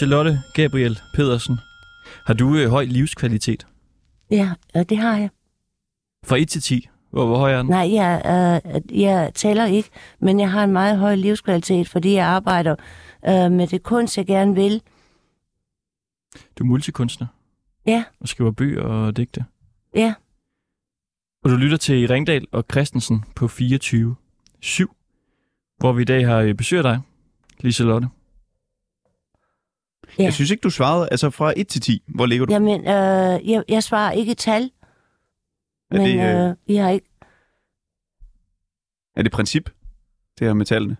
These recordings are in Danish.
Liselotte Gabriel Pedersen, har du øh, høj livskvalitet? Ja, øh, det har jeg. Fra 1 til 10, hvor, hvor høj er den? Nej, jeg, øh, jeg taler ikke, men jeg har en meget høj livskvalitet, fordi jeg arbejder øh, med det kunst, jeg gerne vil. Du er multikunstner Ja, og skriver bøger og digte. ja. Og du lytter til Ringdal og Christensen på 24-7, hvor vi i dag har øh, besøg af dig, Liselotte. Ja. Jeg synes ikke, du svarede. Altså fra 1 til 10, hvor ligger du? Jamen, øh, jeg, jeg svarer ikke et tal, Er men det, øh, øh, vi har ikke... Er det princip, det her med tallene?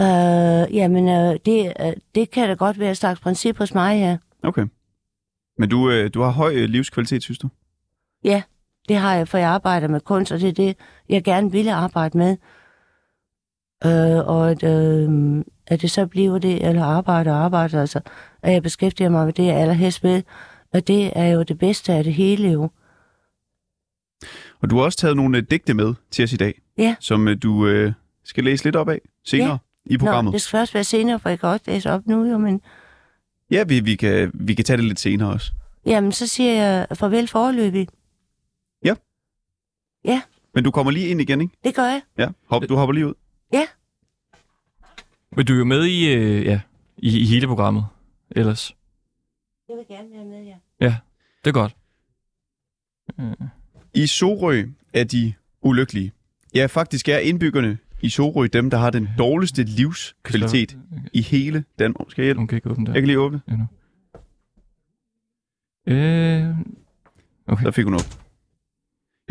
Øh, jamen, øh, det, øh, det kan da godt være et slags princip hos mig, ja. Okay. Men du, øh, du har høj øh, livskvalitet, synes du? Ja, det har jeg, for jeg arbejder med kunst, og det er det, jeg gerne ville arbejde med. Øh, og at, øh, at det så bliver det, eller arbejde og arbejde, altså, at jeg beskæftiger mig med det, jeg allerhelst ved, og det er jo det bedste af det hele jo. Og du har også taget nogle øh, digte med til os i dag, Ja. som øh, du øh, skal læse lidt op af senere i programmet. Nå, det skal først være senere, for jeg kan også læse op nu, jo, men Ja, vi, vi, kan, vi kan tage det lidt senere også. jamen, så siger jeg farvel forløbig. Men du kommer lige ind igen, ikke? Det gør jeg. Ja. Hop, du hopper lige ud. Men du er jo med i, øh, ja, i, i hele programmet ellers. Jeg vil gerne være med, ja. Ja, det er godt. Øh, I Sorø er de ulykkelige. Ja, faktisk er indbyggerne i Sorø dem, der har den dårligste livskvalitet i hele Danmark. Skal jeg hjælpe? Hun kan ikke åbne Jeg der kan lige åbne. endnu. Øh, okay. Der fik hun op.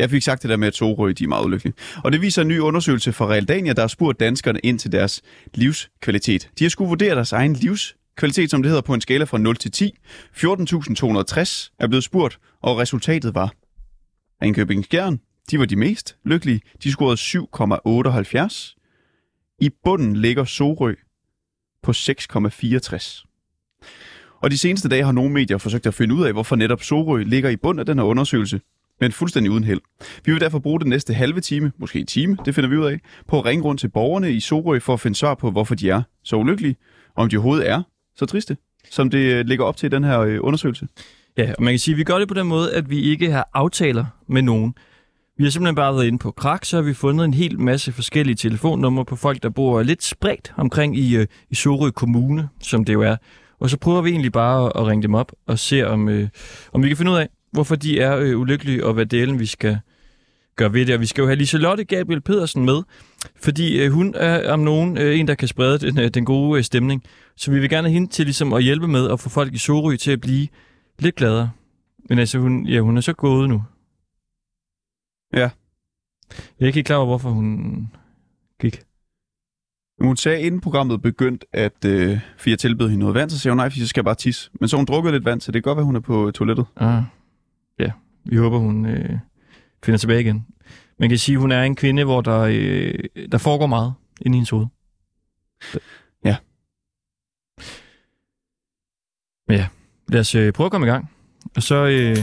Jeg fik sagt det der med, at Sorø de er meget ulykkelige. Og det viser en ny undersøgelse fra Realdania, der har spurgt danskerne ind til deres livskvalitet. De har skulle vurdere deres egen livskvalitet, som det hedder, på en skala fra 0 til 10. 14.260 er blevet spurgt, og resultatet var Ringkøbing Skjern. De var de mest lykkelige. De scorede 7,78. I bunden ligger Sorø på 6,64. Og de seneste dage har nogle medier forsøgt at finde ud af, hvorfor netop Sorø ligger i bund af den her undersøgelse, men fuldstændig uden held. Vi vil derfor bruge den næste halve time, måske en time, det finder vi ud af, på at ringe rundt til borgerne i Sorø for at finde svar på, hvorfor de er så ulykkelige, og om de overhovedet er så triste, som det øh, ligger op til i den her øh, undersøgelse. Ja, og man kan sige, at vi gør det på den måde, at vi ikke har aftaler med nogen. Vi har simpelthen bare været inde på Krak, så har vi fundet en hel masse forskellige telefonnumre på folk, der bor lidt spredt omkring i, øh, i Sorø Kommune, som det jo er. Og så prøver vi egentlig bare at, at ringe dem op og se, om, øh, om vi kan finde ud af, hvorfor de er øh, ulykkelige, og hvad delen vi skal gøre ved det. Og vi skal jo have Liselotte Gabriel Pedersen med, fordi øh, hun er om nogen øh, en, der kan sprede den, øh, den gode øh, stemning. Så vi vil gerne have hende til ligesom, at hjælpe med at få folk i Sorø til at blive lidt gladere. Men altså, hun, ja, hun er så gået nu. Ja. Jeg er ikke helt klar over, hvorfor hun gik. Hun sagde, inden programmet begyndte, at øh, fordi jeg tilbød hende noget vand, så sagde hun, nej, fordi så skal jeg bare tisse. Men så hun drukket lidt vand, så det kan godt være, hun er på toilettet. Ah. Ja, vi håber, hun øh, finder tilbage igen. Man kan sige, at hun er en kvinde, hvor der, øh, der foregår meget inde i hendes hoved. Ja. Men ja, lad os øh, prøve at komme i gang. Og så... Øh,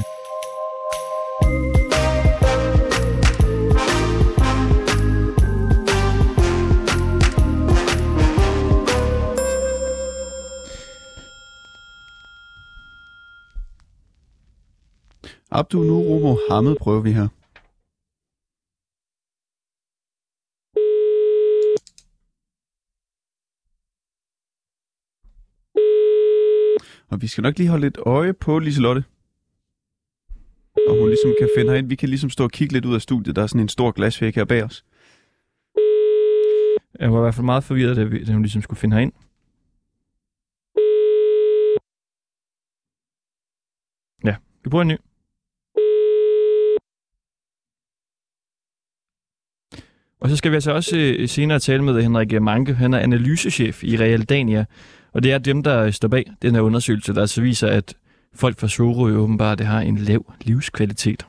Abdu Nuru Mohammed prøver vi her. Og vi skal nok lige holde lidt øje på Liselotte. Og hun ligesom kan finde herind. Vi kan ligesom stå og kigge lidt ud af studiet. Der er sådan en stor glasvæg her bag os. jeg var i hvert fald meget forvirret, da, vi, da hun ligesom skulle finde herind. Ja, vi prøver en ny. Og så skal vi altså også øh, senere tale med Henrik Manke. Han er analysechef i Realdania. Og det er dem, der står bag den her undersøgelse, der altså viser, at folk fra Sorø åbenbart har en lav livskvalitet.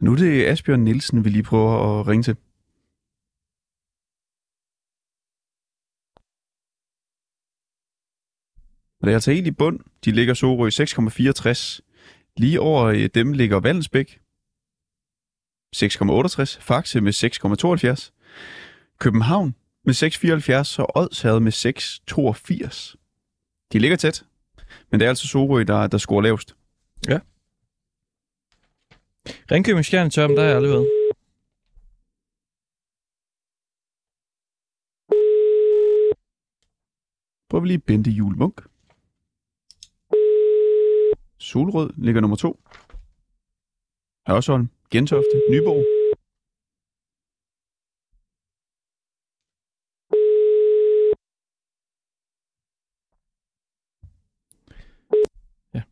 Nu er det Asbjørn Nielsen, vi lige prøver at ringe til. Og det er altså helt i bund. De ligger Sorø 6,64. Lige over øh, dem ligger Vallensbæk 6,68. Faxe med 6,72. København med 6,74 og Odsherred med 6,82. De ligger tæt. Men det er altså Sorø, der, der scorer lavest. Ringkøbing Stjerne Tørm, der har jeg aldrig været. Prøv lige Bente Jul Munk. Solrød ligger nummer to. Hørsholm, Gentofte, Nyborg. Ja.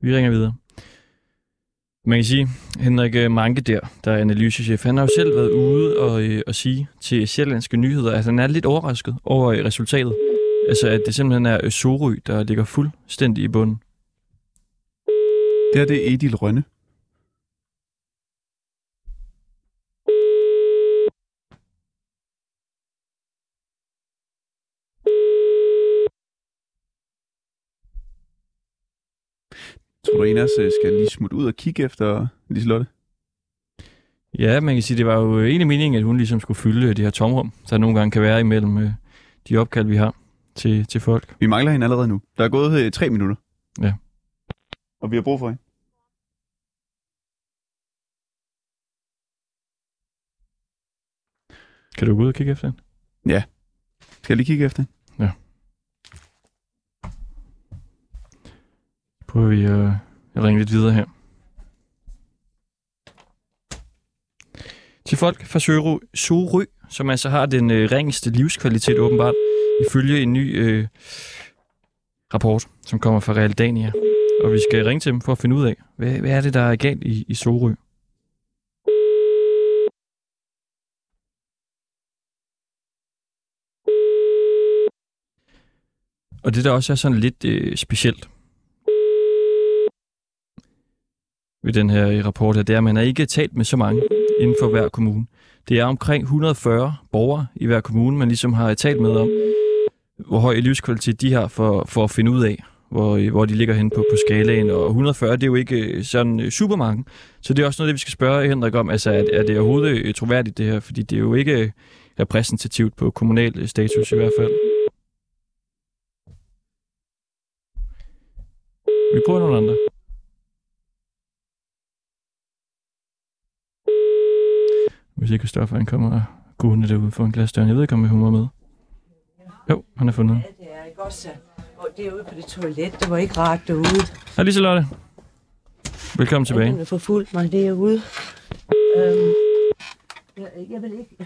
Vi ringer videre. Man kan sige, Henrik øh, Manke der, der er analysechef, han har jo selv været ude og, øh, og sige til Sjællandske Nyheder, at han er lidt overrasket over resultatet. Altså, at det simpelthen er Sorø, der ligger fuldstændig i bunden. Det her det er Edil Rønne. Tror du, en af os øh, skal lige smutte ud og kigge efter Liselotte? Ja, man kan sige, det var jo øh, egentlig meningen, at hun ligesom skulle fylde øh, det her tomrum, der nogle gange kan være imellem de opkald, vi har til, til folk. Vi mangler hende allerede nu. Der er gået tre minutter. Ja. Og vi har brug for hende. Kan du gå ud og kigge efter hende? Skal jeg lige kigge efter hende? Prøver vi øh, at ringe lidt videre her. Til folk fra Sorø, Sorø som altså har den øh, ringeste livskvalitet åbenbart, ifølge en ny øh, rapport, som kommer fra Realdania. Og vi skal ringe til dem for at finde ud af, hvad, hvad er det, der er galt i, i Sorø. Og det der også er sådan lidt øh, specielt ved den her øh, rapport her, det er, at man har ikke talt med så mange inden for hver kommune. Det er omkring 140 borgere i hver kommune, man ligesom har talt med om, hvor høj livskvalitet de har for, for at finde ud af, hvor, øh, hvor de ligger hen på, på skalaen. Og 140, det er jo ikke øh, sådan super mange. Så det er også noget, det vi skal spørge Henrik om. Altså, er, er det overhovedet troværdigt det her? Fordi det er jo ikke repræsentativt på kommunal status i hvert fald. Vi prøver nogle andre. Hvis ikke Christoffer han kommer gående derude for en glas døren. Jeg ved ikke, om hun var med. Jo, han er fundet. Ja, det er ikke også. Og det er ude på det toilet. Det var ikke rart derude. Hej Liselotte. Velkommen tilbage. Jeg har forfulgt mig derude. Øhm, jeg, jeg vil ikke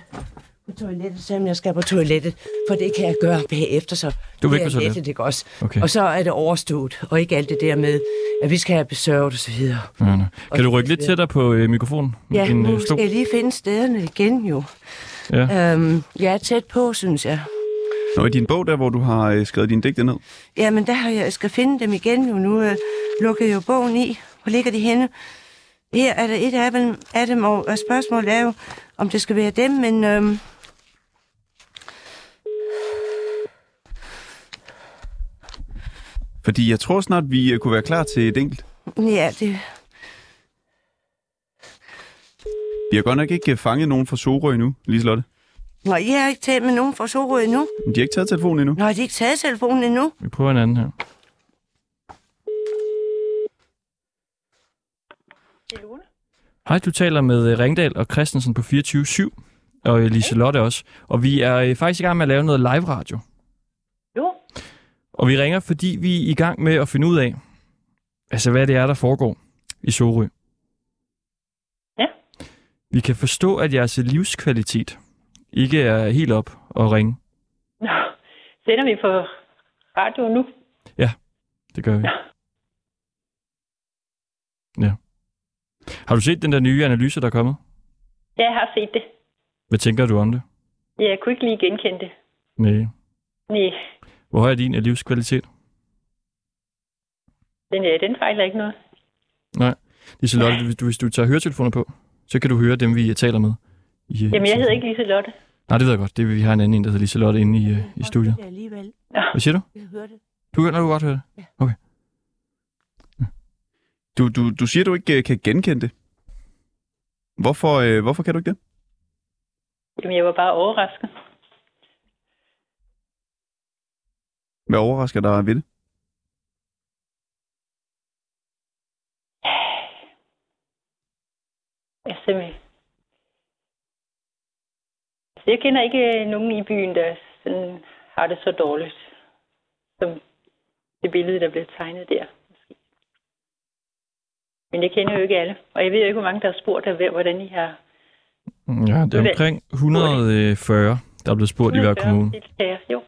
på toilettet, selvom jeg skal på toilettet. For det kan jeg gøre bagefter, så Du vil det ikke på er toilettet? også? Okay. Og så er det overstået, og ikke alt det der med, at vi skal have så videre. Ja, ja. Kan du rykke lidt tættere på øh, mikrofonen? Ja, Din, øh, nu skal jeg lige finde stederne igen jo. Ja. Øhm, jeg er tæt på, synes jeg. Nå, i din bog der, hvor du har øh, skrevet dine digte ned. Jamen, der har jeg, jeg skal finde dem igen jo. Nu øh, lukker jeg jo bogen i. Hvor ligger de henne? Her er der et af dem, af dem og, spørgsmålet er jo, om det skal være dem, men... Øhm, Fordi jeg tror snart, vi øh, kunne være klar til et enkelt. ja, det... Vi har godt nok ikke øh, fanget nogen fra Sorø endnu, Liselotte. Nå, jeg har ikke talt med nogen fra Sorø endnu. Men De har ikke taget telefonen endnu. Nå, har de ikke taget telefonen endnu? Vi prøver en anden her. Hej, du taler med øh, Ringdal og Christensen på 24-7, og Liselotte også. Og vi er faktisk i gang med at lave noget live radio. Jo, Og vi ringer, fordi vi er i gang med at finde ud af, altså hvad det er, der foregår i Sorø. Ja. Vi kan forstå, at jeres livskvalitet ikke er helt op og ringe. Nå, sender vi på radio nu? Det gør vi. Ja. Ja. Har du set den der nye analyse, der er kommet? Ja, jeg har set det. Hvad tænker du om det? Jeg kunne ikke lige genkende det. Nej. Nej, Hvor høj er din livskvalitet? den, ja, den fejler ikke noget. Nej. Liselotte, hvis du, hvis du tager høretelefoner på, så kan du høre dem, vi taler med. I, øh, Jamen, jeg hedder ikke Liselotte. Nej, det ved jeg godt. Det, er- vi har en anden en, der hedder Liselotte inde i, øh, i studiet. Det er alligevel. Hvad siger du? Jeg hører det. Du kan, når du godt høre det? Ja. Okay. Du, du, du siger, du ikke øh, kan genkende det. Hvorfor, øh, hvorfor kan du ikke det? Jamen, jeg var bare overrasket. Hvad overrasker dig ved det? Altså, altså, jeg kender ikke nogen i byen, der sådan har det så dårligt, som det billede, der blev tegnet der. Måske. Men jeg kender jo ikke alle, og jeg ved jo ikke, hvor mange, der har spurgt dig, hvordan I har... Ja, det er omkring 140, der er blevet spurgt i hver 140 kommune. deltagere. Jo,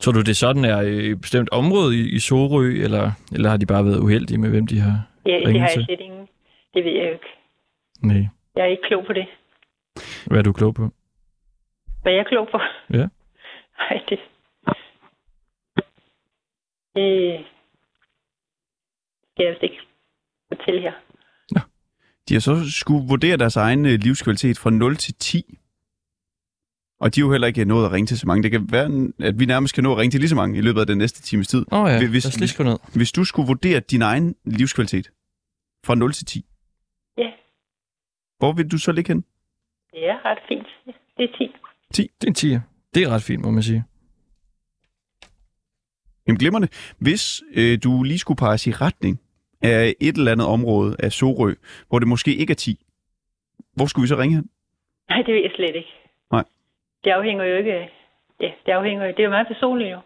Tror du, det sådan er i et bestemt område i, i Sorø, eller, eller har de bare været uheldige med, hvem de har ja, det har jeg slet ingen. Det ved jeg jo ikke. Nej. Jeg er ikke klog på det. Hvad er du klog på? Hvad jeg er klog på? Ja. Nej, det... Det skal jeg vist ikke fortælle her. De har så skulle vurdere deres egen øh, livskvalitet fra 0 til 10. Og de har jo heller ikke nået at ringe til så mange. Det kan være, at vi nærmest kan nå at ringe til lige så mange i løbet af den næste times tid. Åh oh, ja, Hvis- lad os lige skrive ned. Hvis du skulle vurdere din egen livskvalitet fra 0 til 10, Ja, hvor vil du så ligge hen? det er ret fint. Det er 10. Det er en 10. Det er ret fint, må man sige. Jamen glimrende. Hvis øh, du lige skulle peges i retning af et eller andet område af Sorø, hvor det måske ikke er 10, hvor skulle vi så ringe hen? Nej, det ved jeg slet ikke. Det afhænger jo ikke. Ja, det afhænger jo... Det er jo meget personligt jo.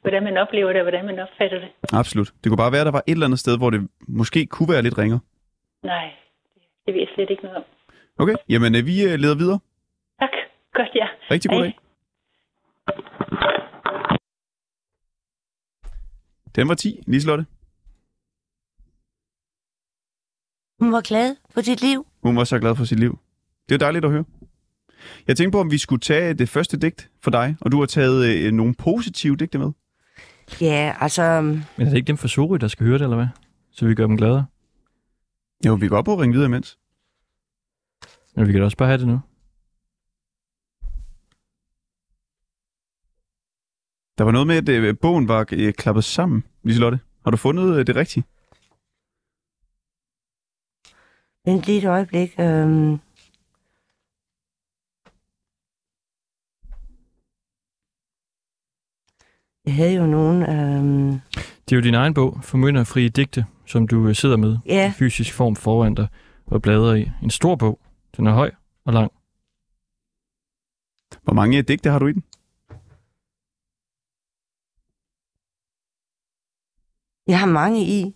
Hvordan man oplever det, og hvordan man opfatter det. Absolut. Det kunne bare være, at der var et eller andet sted, hvor det måske kunne være lidt ringer. Nej, det ved jeg slet ikke noget om. Okay, jamen øh, vi øh, leder videre. Tak. Godt, ja. Rigtig god Hej. dag. Den var 10, Liselotte. Hun var glad for sit liv. Hun var så glad for sit liv. Det er dejligt at høre. Jeg tænkte på, om vi skulle tage det første digt for dig, og du har taget øh, nogle positive digte med. Ja, altså... Men er det ikke dem fra Sorø, der skal høre det, eller hvad? Så vi gør dem gladere? Jo, vi går op og ringe videre imens. Men vi kan da også bare have det nu. Der var noget med, at øh, bogen var øh, klappet sammen, Liselotte. Har du fundet øh, det rigtige? Vent lige et øjeblik. Øhm... Jeg havde jo nogen... Øhm... Det er jo din egen bog, Formynderfri digte, som du øh, sidder med Ja, i fysisk form foran dig og bladrer i. En stor bog. Den er høj og lang. Hvor mange øh, digte har du i den? jeg har mange i.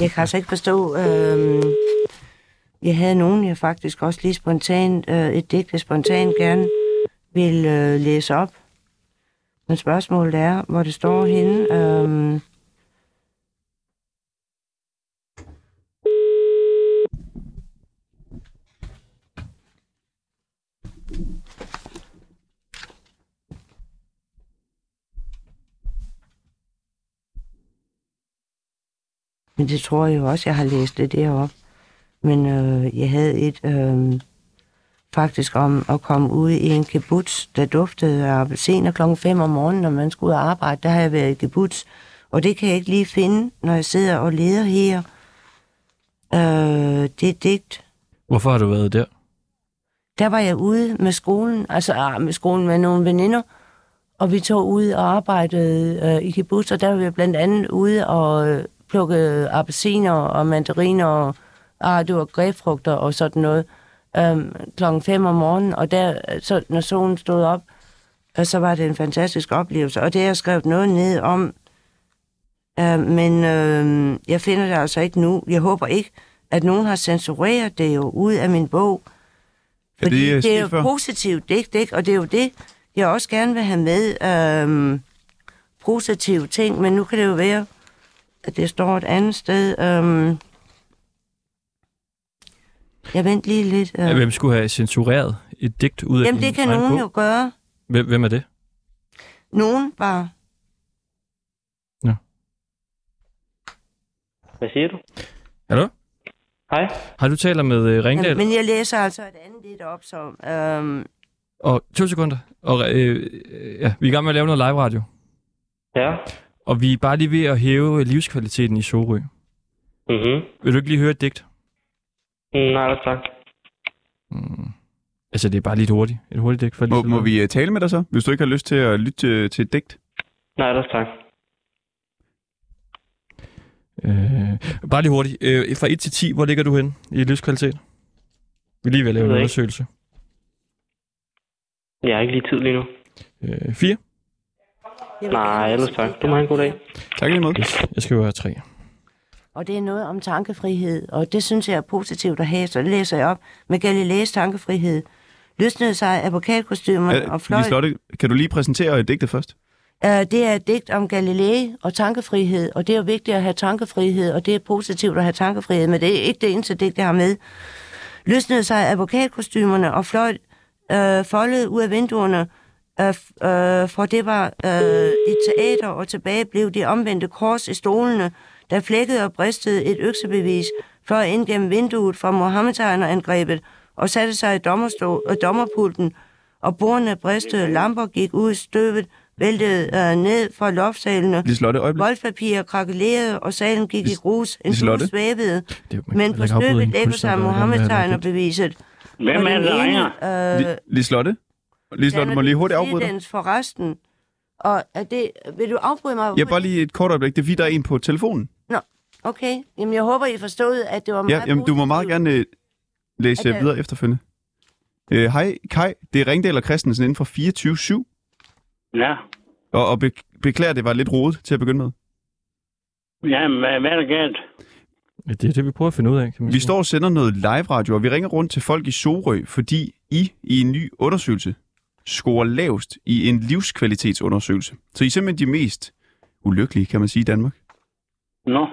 Jeg kan altså ikke forstå... Øhm... Jeg havde nogen, jeg faktisk også lige spontant, øh, et digt, jeg spontant gerne vil øh, læse op. Men spørgsmålet er, hvor det står henne. Øh, Men det tror jeg jo også, jeg har læst det deroppe. Men øh, jeg havde et øh, faktisk om at komme ud i en kibbutz, der duftede af appelsiner klokken 5 om morgenen, når man skulle ud og arbejde. Der har jeg været i kibbutz. Og det kan jeg ikke lige finde, når jeg sidder og leder her. Øh, det er digt. Hvorfor har du været der? Der var jeg ude med skolen, altså ah, med skolen med nogle veninder, og vi tog ud og arbejdede øh, i kibbutz, og der var vi blandt andet ude og øh, plukke appelsiner og mandariner og ah, det var grebfrugter og sådan noget øh, klokken 5 om morgenen, og der, så, når solen stod op, og så var det en fantastisk oplevelse, og det har jeg skrevet noget ned om, øh, men øh, jeg finder det altså ikke nu. Jeg håber ikke, at nogen har censureret det jo ud af min bog, Er fordi det, øh, det, det er jo positivt digt, ikke? og det er jo det, jeg også gerne vil have med. Øhm, positive ting, men nu kan det jo være, at det står et andet sted. Øhm, jeg vent lige lidt. Ja. Øh. Hvem skulle have censureret et digt ud af Jamen, det kan nogen bog? jo gøre. Hvem, hvem er det? Nogen bare. Hvad siger du? Hallo? Hej. Har du taler med uh, Ringdal? Jamen, men jeg læser altså et andet lidt op, så... Øhm, Og to sekunder. Og, øh, øh, ja, vi er i gang med at lave noget live radio. Ja. Og vi er bare lige ved at hæve livskvaliteten i Sorø. Mhm. Vil du ikke lige høre et digt? Mm, Nej, tak. Mm. Altså, det er bare lidt hurtigt. Et hurtigt digt for Må, må vi uh, tale med dig så, hvis du ikke har lyst til at lytte til, til et digt? Nej, da tak. Øh, bare lige hurtigt. Øh, fra 1 til 10, hvor ligger du hen i livskvalitet? Vi er lige ved at lave en undersøgelse. Jeg har ikke lige tid lige nu. Øh, 4? Nej, ellers tak. Du må have en god dag. Tak lige måde. Yes, jeg skal være 3. Og det er noget om tankefrihed, og det synes jeg er positivt at have, så det læser jeg op med Galileis tankefrihed. Løsnede sig advokatkostymer og Uh, fløj. Liselotte, kan du lige præsentere digtet først? Uh, det er et digt om Galilei og tankefrihed, og det er jo vigtigt at have tankefrihed, og det er positivt at have tankefrihed, men det er ikke det eneste digt, jeg har med. Løsnede sig advokatkostymerne og fløj uh, foldet ud af vinduerne, uh, uh, for det var uh, et teater, og tilbage blev de omvendte kors i stolene, der flækkede og bristede et øksebevis, fløj ind gennem vinduet fra Mohammedanerangrebet og satte sig i dommerstol, øh, dommerpulten, og bordene bristede, lamper gik ud i støvet, væltede øh, ned fra loftsalene, Liselotte, øjeblik. voldpapir krakelerede, og salen gik i grus, en Liselotte? svævede, Det, jo- man men på støvet lægger sig. Mohammedanerbeviset. Hvem Og er det, ringer? Øh, Li- Liselotte? Liselotte, må lige hurtigt afbryde dig? For resten. Og er det, vil du afbryde mig? Ja, bare lige et kort øjeblik. Det er fordi, der er en på telefonen. Okay, jamen jeg håber, I forstod, at det var Ja, meget jamen, du må meget gerne øh, læse At, øh, videre efterfølgende. Øh, Hej, Kai. Det er Ringdal og Christensen inden for 24-7. Ja. Og, og be- beklager, det var lidt rodet til at begynde med. Ja, men hvad, hvad er der galt? Ja, det er det, vi prøver at finde ud af. Kan man Vi sige. står og sender noget live radio, og vi ringer rundt til folk i Sorø, fordi I i en ny undersøgelse scorer lavest i en livskvalitetsundersøgelse. Så I er simpelthen de mest ulykkelige, kan man sige, i Danmark. Nå.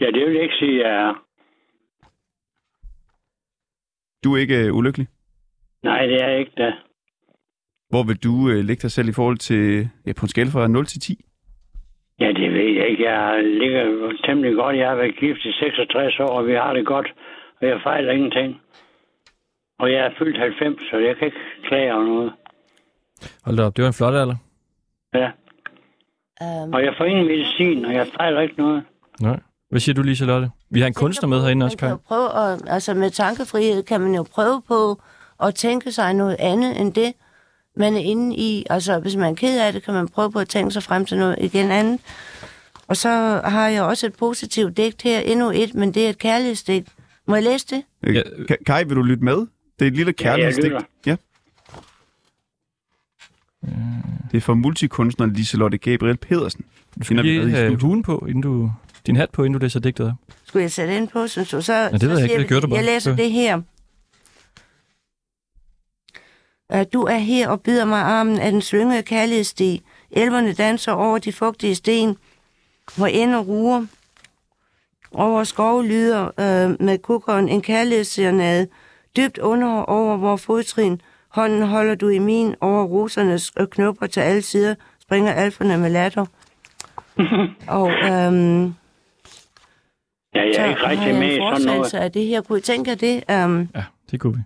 Ja, det vil jeg ikke sige, jeg er. Du er ikke øh, ulykkelig. Nej, det er jeg ikke da. Hvor vil du øh, lægge dig selv i forhold til, ja, på en skala fra 0 til 10? Ja, det ved jeg ikke. Jeg ligger temmelig godt. Jeg har været gift i 66 år, og vi har det godt. Og jeg fejler ingenting. Og jeg er fyldt 90, så jeg kan ikke klage over noget. Hold da op, det var en flot alder. Ja. Um, Og jeg får ingen medicin, og jeg fejler ikke noget. Nej. Hvad siger du, Lisa Lotte? Vi har en kunstner med herinde også, jo prøve at, altså med tankefrihed kan man jo prøve på at tænke sig noget andet end det, man er inde i. Altså hvis man er ked af det, kan man prøve på at tænke sig frem til noget igen andet. Og så har jeg også et positivt digt her, endnu et, men det er et kærlighedsdigt. Må jeg læse det? Ja. Ka- Kai, vil du lytte med? Det er et lille kærlighedsdigt. lytter. Ja. Det er fra multikunstneren Liselotte Gabriel Pedersen. Du skal lige i have huen på, inden du, din hat på, inden du læser digtet op. Skulle jeg sætte ind på, synes du? Så, det ved så jeg ikke. Det gør du bare. Jeg læser det her. Du er her og bider mig armen af den slyngede kærlighedssti. Elverne danser over de fugtige sten, hvor ender ruer. Over skov lyder uh, med kukkeren en kærlighedsserenade. Dybt under over vor fodtrin. Hånden holder du i min over rosernes knopper til alle sider. Springer alferne med latter. og øhm, Ja, jeg er ikke rigtig med i sådan noget. af det her. Kunne I tænke det? Um, Ja, det kunne vi.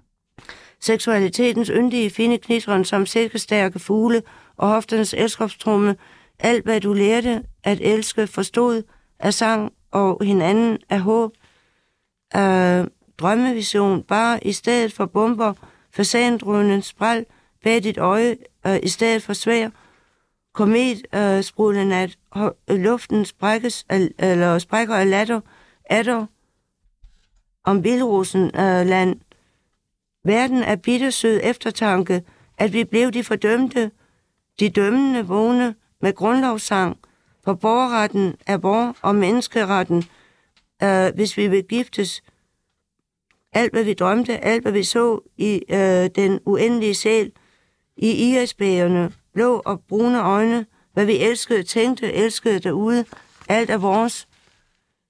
seksualitetens yndige fine knitron som silkestærke fugle og hofternes elskabstrumme. Alt hvad du lærte at elske, forstod af sang og hinanden af håb, af drømmevision, bare i stedet for bomber, fasandrønnen, spræl bag dit øje, øh, i stedet for svær, komet, øh, sprudlende nat, øh, luften sprækkes, af, eller sprækker af latter, atter, om vildrosen øh, land, Verden er bittersød eftertanke, at vi blev de fordømte, de dømmende vågne med grundlovssang, for borgerretten er vor og menneskeretten, øh, hvis vi vil giftes. Alt hvad vi drømte, alt hvad vi så i øh, den uendelige sjæl, i irisbægerne, blå og brune øjne, hvad vi elskede, tænkte, elskede derude, alt er vores.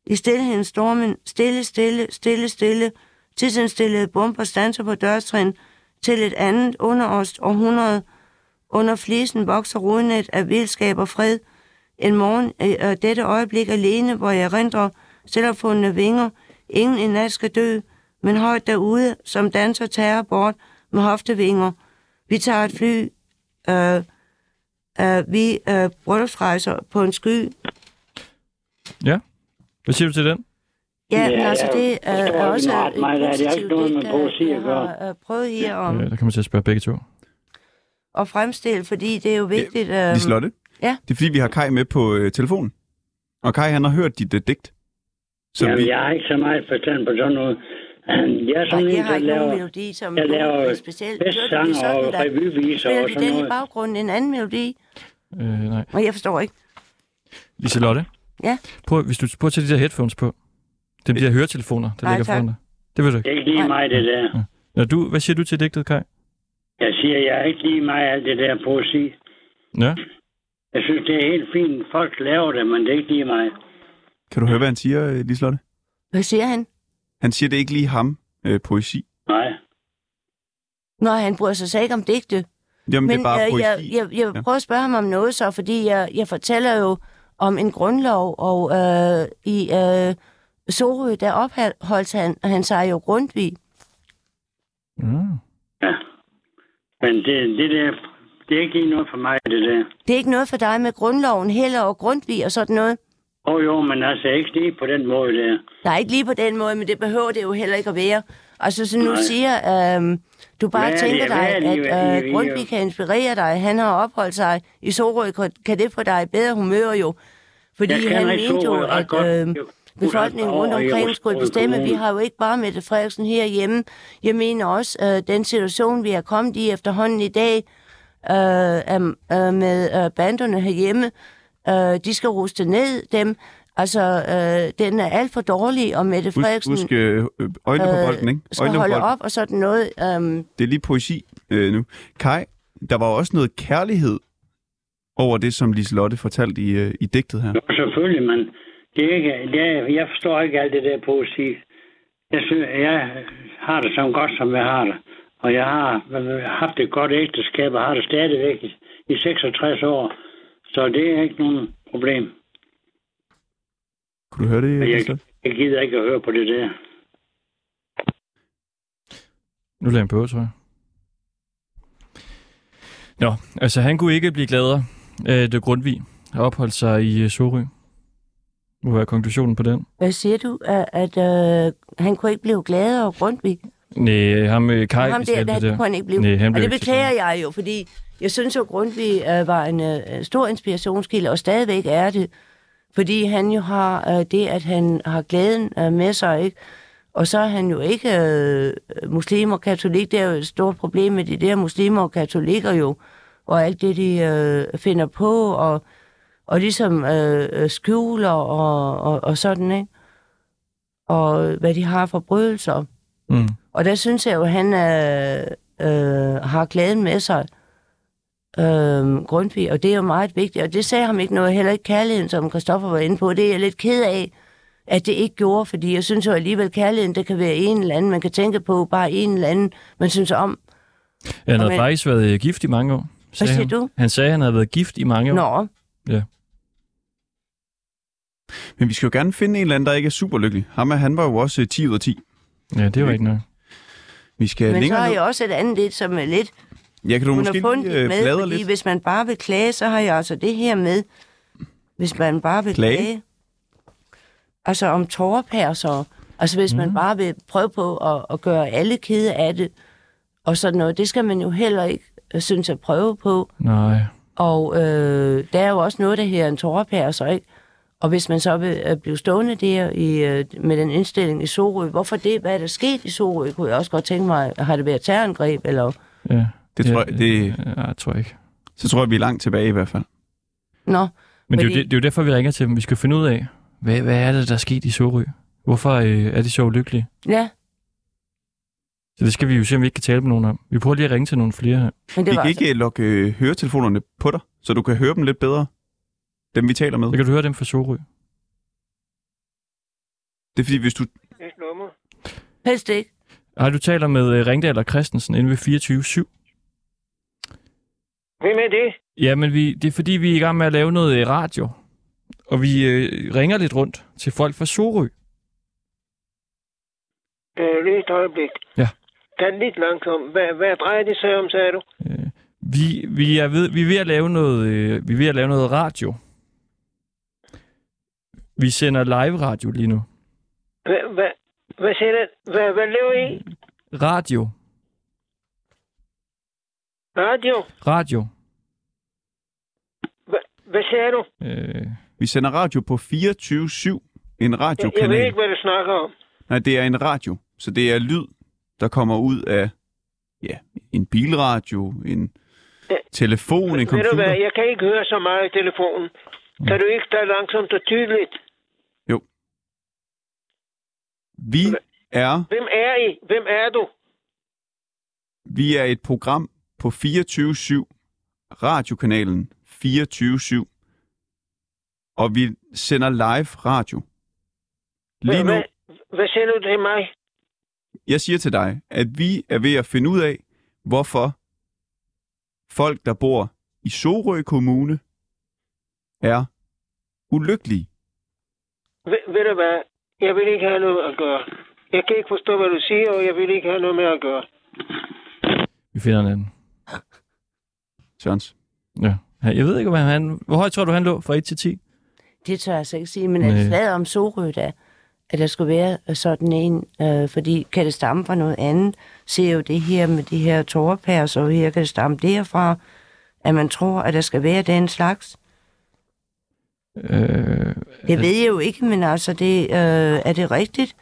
I stillheden stormen, stille, stille, stille, stille, tidsindstillede bomber stanser på dørtrin til et andet under os århundrede. Under flisen vokser rodnet af vildskab og fred. En morgen øh, øh, dette øjeblik alene, hvor jeg rendrer selvopfundne vinger. Ingen i nat skal dø, men højt derude, som danser terror bort med hoftevinger. Vi tager et fly. Øh, øh, vi øh, bryllupsrejser på en sky. Ja. Hvad siger du til den? Ja, men Ja, altså, ja, det jeg er, er også ret et meget af det. Har ikke noget digt, poesi at gøre. har øh, prøvet her om Øh, der kan man til at spørge begge to. at fremstille, fordi det er jo vigtigt. Øh, øhm, Liselotte? ja. Det er fordi, vi har Kai med på øh, telefonen. Og Kai, han har hørt dit øh, digt. Så Jamen, vi, jeg har ikke så meget forstand på sådan noget. Jeg er sådan en, jeg har der laver melodi, som jeg laver er specielt. festsanger og revyviser og sådan den i noget. baggrunden en anden melodi? Øh, nej. Og jeg forstår ikke. Liselotte? Ja? Prøv, hvis du prøver at tage de der headphones på. Det er de der høretelefoner, der Nej, ligger tak. foran dig. Det vil du ikke. Det er ikke lige mig, det der. Nå, du, hvad siger du til digtet, Kai? Jeg siger, jeg er ikke lige mig alt det der poesi. Ja. Jeg synes, det er helt fint. Folk laver det, men det er ikke lige mig. kan du høre, hvad han siger, Liselotte? Hvad siger han? Han siger, det er ikke lige ham, øh, poesi. Nej. Nå, han bryder sig så ikke om digte. Jamen, Men det er bare øh, poesi. jeg, jeg, jeg Ja. prøver at spørge ham om noget så, fordi jeg, jeg fortæller jo om en grundlov, og øh, i øh, Sorø, der opholdt han, han sig jo Grundtvig. Mm. Ja. Men det, det der, det er ikke noget for mig, det der. Det er ikke noget for dig med grundloven heller, og Grundtvig og sådan noget. Åh oh, jo, men altså ikke lige på den måde der. Nej, ikke lige på den måde, men det behøver det jo heller ikke at være. Altså, så nu Nej. siger, øh, du bare Hvad er tænker det- er dig, det, at øh, vi- Grundtvig kan inspirere dig. Han har opholdt sig i Sorø. Kan- Kan det få dig i bedre humør jo? Fordi han mente jo, at øh, befolkningen rundt omkring skulle bestemme. Vi har jo ikke bare Mette Frederiksen herhjemme. Jeg mener også, øh, den situation, vi er kommet i efterhånden i dag, øh, øh, med øh, banderne herhjemme, øh, de skal ruste ned dem. Altså, øh, den er alt for dårlig, og Mette Husk, Frederiksen husk øh, øh, øjnene på øh, bolden, ikke? skal Øjnene på holde bolden. op og sådan noget. Øhm, Det er lige poesi øh, nu. Kai, der var også noget kærlighed over det, som Liselotte fortalte i, øh, i digtet her. Jo, selvfølgelig, men det er ikke, det er, jeg forstår ikke alt det der poesi. Jeg, synes, jeg har det så godt, som jeg har det. Og jeg har haft et godt ægteskab, og har det stadigvæk i, i 66 år. Så det er ikke nogen problem. Kunne du høre det, jeg, jeg gider ikke at høre på det der. Nu lader han på, tror jeg. Nå, altså han kunne ikke blive gladere af det Grundtvig opholdt sig i øh, Sorø. Må være konklusionen på den. hvad siger du? At, at øh, han kunne ikke blive gladere og Grundtvig? Nej, ham med Kai Ham der, der, det det der. kunne han ikke blive. Nej, han og blev det ikke så beklager jeg jo, fordi jeg synes jo, Grundtvig øh, var en øh, stor inspirationskilde, og stadigvæk er det. Fordi han jo har øh, det, at han har glæden øh, med sig, ikke? Og så er han jo ikke øh, muslim og katolik. Det er jo et stort problem med de der muslimer og katolikker jo. Og alt det, de øh, finder på, og, og ligesom øh, øh, skjuler og, og, og sådan, ikke? Og hvad de har forbrydelser. Mm. Og der synes jeg jo, at han øh, øh, har glæden med sig, øh, Grundtvig, og det er jo meget vigtigt. Og det sagde ham ikke noget, heller ikke kærligheden, som Christoffer var inde på. Det er jeg lidt ked af, at det ikke gjorde, fordi jeg synes jo alligevel, kærligheden, det kan være en eller anden, man kan tænke på, bare en eller anden, man synes om. Han havde Men- faktisk været øh, gift i mange år. sagde siger han. du? Han sagde, at han havde været gift i mange år. Nå, Men vi skal jo gerne finde en eller anden, der ikke er super lykkelig. Ham, er- han var jo også øh, 10 ud af 10. Ja, det var ikke noget. Vi skal men så længere har ned. jeg også et andet lidt, som er lidt Ja, kan du måske lige øh, med, fordi lidt? hvis man bare vil klage, så har jeg altså det her med, hvis man bare vil Klage? klage, altså om tårerpærser, altså hvis mm. man bare vil prøve på at, at gøre alle kede af det, og sådan noget, det skal man jo heller ikke, øh, synes jeg, prøve på. Nej. Og øh, der er jo også noget, der her en tårerpærser, ikke? Og hvis man så vil øh, blive stående der i, øh, med den indstilling i Sorø, hvorfor det? Hvad er der sket i Sorø? Kunne jeg også godt tænke mig, har det været terrorangreb, eller... Ja. Det tror jeg, det, Ja, jeg tror ikke. så tror jeg, vi er langt tilbage i hvert fald. Nå, Men det, er jo Fordi- det, det er jo derfor, vi ringer til dem. Vi skal finde ud af, hvad, hvad er det, der er sket i Sorø? Hvorfor øh, er de så ulykkelige? ja, Så det skal vi jo se, om vi ikke kan tale med nogen om. Vi prøver lige at ringe til nogle flere her. men det Vi kan altså- ikke øh, lukke øh, høretelefonerne på dig, så du kan høre dem lidt bedre. Dem, vi taler med. Så kan du høre dem fra Sorø. Det er fordi, hvis du... helst ikke. Har du taler med øh, Ringdal og Christensen inde ved 24 Hvem er det? Ja, men vi, det er fordi, vi er i gang med at lave noget øh, radio. Og vi øh, ringer lidt rundt til folk fra Sorø. Øh, lige et øjeblik. Ja. Tag lidt langsomt. Hvad, hvad drejer det sig om, sagde du? Øh, vi, vi, er ved, vi er ved at lave noget, øh, vi er ved at lave noget radio. Vi sender live radio lige nu. Hvad, hvad, hvad siger du? Hvad, hvad lever I? Radio. Radio? Radio. Hvad, hvad siger du? Øh, Vi sender radio på 24-7. En Jeg, jeg ved radiokanal. ikke, hvad du snakker om. Nej, det er en radio. Så det er lyd, der kommer ud af ja, en bilradio, en Ja. telefon, en Ved du hvad, computer. jeg kan ikke høre så meget i telefonen. Kan du ikke tale langsomt og tydeligt? Vi er, Hvem er I? Hvem er du? vi er et program på 24-7. Radiokanalen 24-7. Og vi sender live radio. Lige nu, Hvad, hvad siger du til mig? jeg siger til dig, at vi er ved at finde ud af, hvorfor folk, der bor i Sorø Kommune, er ulykkelige. Ved, ved du hvad? Jeg vil ikke have noget at gøre. Jeg kan ikke forstå, hvad du siger, og jeg vil ikke have noget med at gøre. vi finder en anden. Sørens. Ja. Jeg ved ikke, hvad han... Hvor højt tror du, han lå fra 1 til 10? Det tør jeg så ikke sige, men er det slaget om Sorø, der, at der skulle være øh, sådan en, øh, fordi kan det stamme fra noget andet? Ser jo det her med de her tårpærs, og her kan det stamme derfra, at man tror, at der skal være den slags. Øh, Det ved jeg jo ikke, men altså, det, øh, er det rigtigt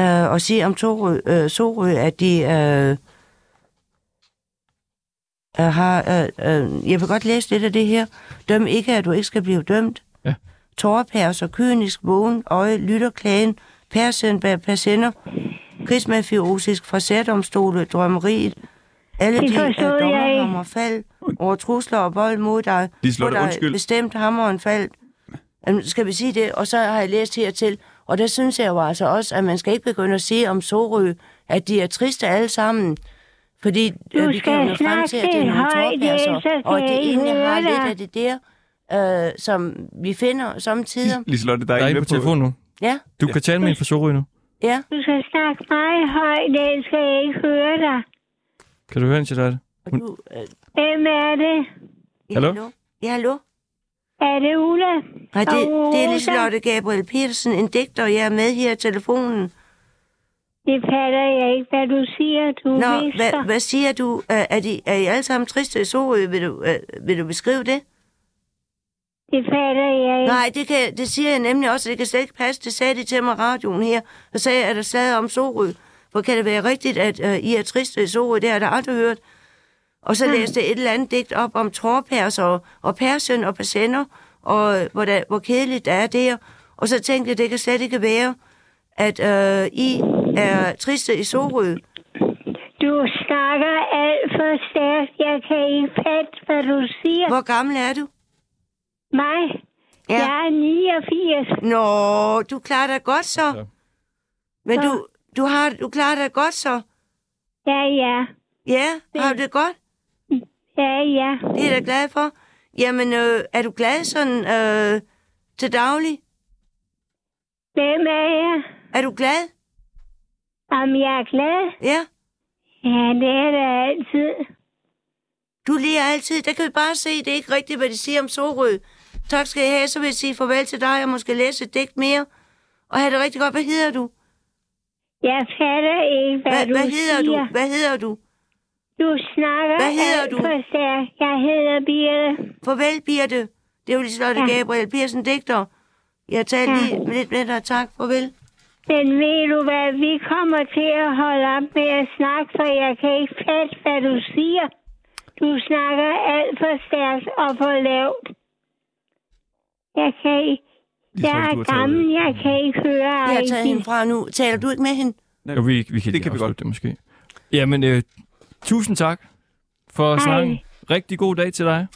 øh, at sige om Sorø, øh, Sorø at de øh, øh, har... Øh, øh, jeg vil godt læse lidt af det her. Døm ikke, at du ikke skal blive dømt. Ja. Tårpærs og kynisk, vågen, øje, lytter, klagen, persen persender, krigsmafiosisk fra særdomstole, drømmeriet, alle Det de øh, forstod jeg dommer hammer fald over trusler og vold mod dig, Liselotte, hvor der undskyld. bestemt hammeren fald. Jamen, skal vi sige det? Og så har jeg læst hertil, og der synes jeg jo altså også, at man skal ikke begynde at sige om Sorø, at de er triste alle sammen. Fordi Du øh, vi kan jo frem til, at det er nogle så og det ikke egentlig har lidt af det der, øh, som vi finder samtidig. Liselotte, der er, der er en en med på telefonen nu. Ja, Du kan tale med en fra Sorø nu. ja. Du skal snakke meget højt, ellers skal jeg ikke høre dig. Kan du høre en til dig? Og du, øh, Hvem er det? ja, Hallo? Ja, hallo? Er det Ulla? Nej, det, Og det er? Liselotte Gabriel Petersen, en digter, jeg er med her i telefonen. Det fatter jeg ikke, hvad du siger. Du Nå, visker. hvad, hvad siger du? Øh, Er, de, er I alle sammen triste i Sorø? Vil du, øh, vil du beskrive det? Det fatter jeg ikke. Nej, det, kan, det siger jeg nemlig også, det kan slet ikke passe. Det sagde de til mig radioen her. Så sagde at der sad om Sorø. Hvor kan det være rigtigt, at øh, I er triste i Sorø? Det har jeg da aldrig hørt. Og så læste jeg et eller andet digt op om trårpærs og, og persien og persender, og hvor, der, hvor kedeligt det er der. Og så tænkte jeg, det kan slet ikke være, at øh, I er triste i Sorø. Du snakker alt for stærkt. Jeg kan ikke fatte, hvad du siger. Hvor gammel er du? Mig? Ja. Jeg er 89. Nå, du klarer dig godt så. Ja. Men Ja. du, du, har, du klarer dig godt så. Ja, ja. Ja, har du det godt? Ja, ja. Det er jeg da glad for. Jamen, øh, er du glad sådan øh, til daglig? Hvem er jeg? Er du glad? Om jeg er glad? Ja. Ja, det er det altid. Du ler altid. Der kan vi bare se, det er ikke rigtigt, hvad de siger om Sorø. Tak skal I have. Så vil jeg sige farvel til dig, og måske læse et digt mere. Og have det rigtig godt. Hvad hedder du? Jeg fatter ikke, hvad, Hvad, du hvad hedder siger. du? Hvad hedder du? Du snakker Hvad hedder du? Jeg hedder Birte. Farvel, Birte. Det er jo Liselotte Ja. Gabriel Petersen, digter. Jeg taler Ja. lige lidt med dig. Tak. Farvel. Men ved du hvad, vi kommer til at holde op med at snakke, for jeg kan ikke fatte, hvad du siger. Du snakker alt for stærkt og for lavt. Jeg kan ikke... Jeg Liselotte, er har taget- gammel, jeg kan ikke høre Jeg har taget hende fra nu. Taler du ikke med hende? Jo, vi, vi kan Det kan vi godt. det måske. Jamen, øh, tusind tak for Hej. snakken. Rigtig god dag til dig.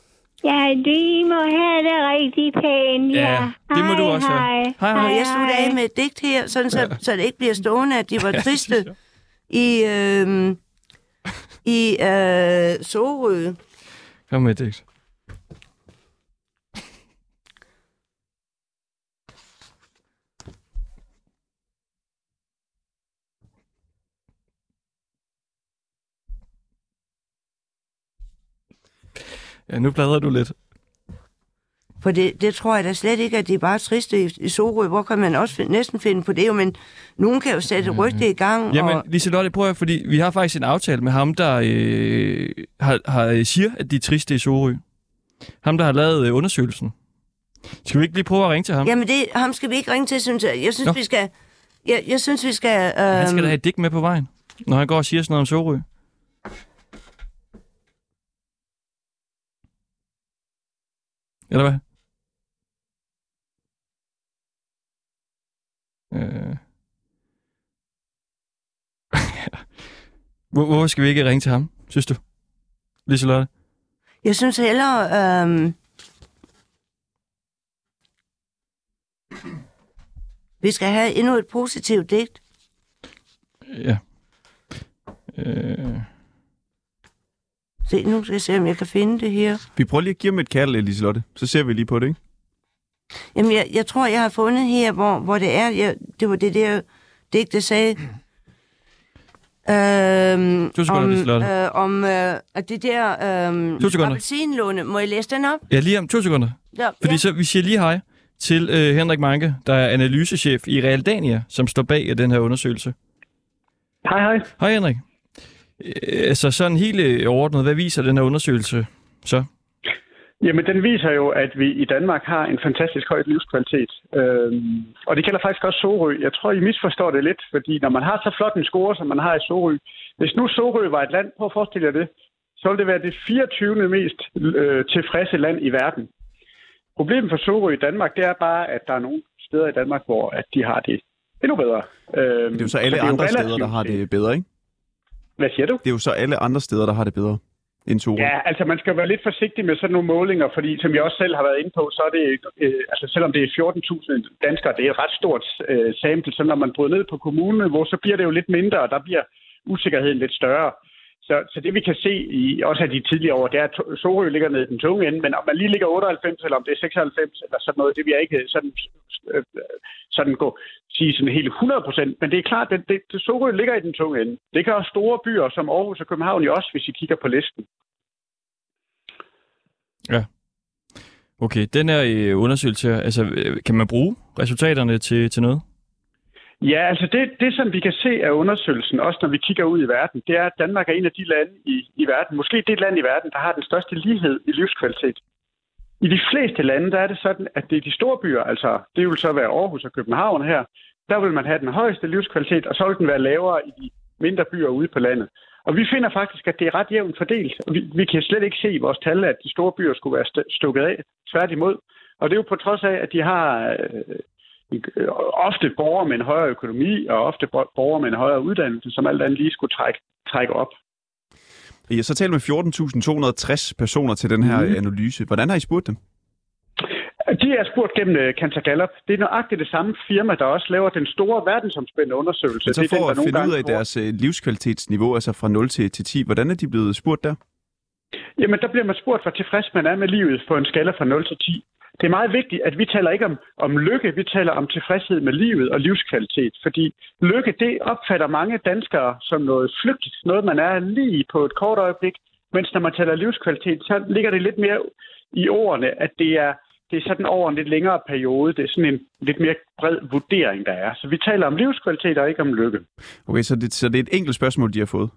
Ja, de må have det rigtig pænt, ja. Ja, det må hej, du også have. Hej, Hej, hej. Og jeg slutter af med et digt her, sådan så, så det ikke bliver stående, at de var triste i, øh, i øh, Sorø. Kom med det. Ja, nu bladrer du lidt. For det, det tror jeg da slet ikke, at de er bare triste i, i Sorø. Hvor kan man også fin- næsten finde på det? Jo, men nogen kan jo sætte mm. rygte i gang. Jamen, og, Liselotte, prøv at, fordi vi har faktisk en aftale med ham, der øh, har, har, siger, at de er triste i Sorø. Ham, der har lavet øh, undersøgelsen. Skal vi ikke lige prøve at ringe til ham? jamen, det, ham skal vi ikke ringe til, synes jeg. Jeg synes, Nå. vi skal... Jeg, jeg synes, vi skal... Øh, Han skal da have et digt med på vejen, når han går og siger sådan noget om Sorø. Eller hvad? Øh. Hvor, hvorfor skal vi ikke ringe til ham, synes du? Liselotte? Jeg synes hellere... Øh, vi skal have endnu et positivt digt. Ja. Øh. Se, nu skal jeg se, om jeg kan finde det her. Vi prøver lige at give ham et kald, Liselotte. Så ser vi lige på det, ikke? Jamen, jeg, jeg tror, jeg har fundet her, hvor, hvor det er. Jeg, det var det der digt, der sagde... Øhm, To sekunder, om, Liselotte. øh, om øh, at det der øhm, To sekunder. appelsinlåne. Må jeg læse den op? Ja, lige om to sekunder. Ja, Fordi ja. så vi siger lige hej til øh, Henrik Manke, der er analysechef i Realdania, som står bag øh, den her undersøgelse. Hej, hej. Hej Henrik. Øh, altså sådan helt øh, overordnet, hvad viser den her undersøgelse så? Jamen, den viser jo, at vi i Danmark har en fantastisk høj livskvalitet. Øhm, og det gælder faktisk også Sorø. Jeg tror, I misforstår det lidt, fordi når man har så flot en score, som man har i Sorø, hvis nu Sorø var et land, prøv at forestille jer det, så ville det være det 24. mest øh, tilfredse land i verden. Problemet for Sorø i Danmark, det er bare, at der er nogle steder i Danmark, hvor at de har det endnu bedre. Øhm, Det er jo så alle andre steder, der har det bedre, ikke? Hvad siger du? Det er jo så alle andre steder, der har det bedre end. Ja, altså man skal være lidt forsigtig med sådan nogle målinger, fordi som jeg også selv har været inde på, så er det, øh, altså selvom det er 14.000 danskere, det er et ret stort øh, sample, så når man bryder ned på kommuneniveau, så bliver det jo lidt mindre, og der bliver usikkerheden lidt større. Så, så det vi kan se i også af de tidligere år, det er, at Sorø ligger nede i den tunge ende, men om man lige ligger 98, eller om det er 96, eller sådan noget, det vil jeg ikke øh, sådan, øh, sådan gå sige sådan helt 100 procent. Men det er klart, at det, det, Sorø ligger i den tunge ende. Det kan også store byer som Aarhus og København jo også, hvis I kigger på listen. Ja. Okay, den her øh, undersøgelse, altså øh, kan man bruge resultaterne til, til noget? Ja, altså det, det, som vi kan se af undersøgelsen, også når vi kigger ud i verden, det er, at Danmark er en af de lande i, i verden, måske det land i verden, der har den største lighed i livskvalitet. I de fleste lande, der er det sådan, at det er de store byer, altså det vil så være Aarhus og København her, der vil man have den højeste livskvalitet, og så vil den være lavere i de mindre byer ude på landet. Og vi finder faktisk, at det er ret jævnt fordelt. Vi, vi kan slet ikke se i vores tal, at de store byer skulle være st- stukket af. Tværtimod. Og det er jo på trods af, at de har øh, ofte borgere med en højere økonomi, og ofte bo- borgere med en højere uddannelse, som alt andet lige skulle trække, trække op. I har så talt med 14.260 personer til den her mm. analyse. Hvordan har I spurgt dem? De er spurgt gennem uh, Cantor Gallup. Det er nøjagtigt det samme firma, der også laver den store verdensomspændende undersøgelse. Men så det er for den, at finde ud af deres øh, livskvalitetsniveau, altså fra 0 til, til 10, hvordan er de blevet spurgt der? Jamen, der bliver man spurgt, hvor tilfreds man er med livet på en skala fra 0 til 10. Det er meget vigtigt, at vi taler ikke om, om lykke, vi taler om tilfredshed med livet og livskvalitet. Fordi lykke, det opfatter mange danskere som noget flygtigt, noget man er lige på et kort øjeblik. Mens når man taler livskvalitet, så ligger det lidt mere i ordene, at det er, det er sådan over en lidt længere periode. Det er sådan en lidt mere bred vurdering, der er. Så vi taler om livskvalitet og ikke om lykke. Okay, så det, så det er et enkelt spørgsmål, de har fået.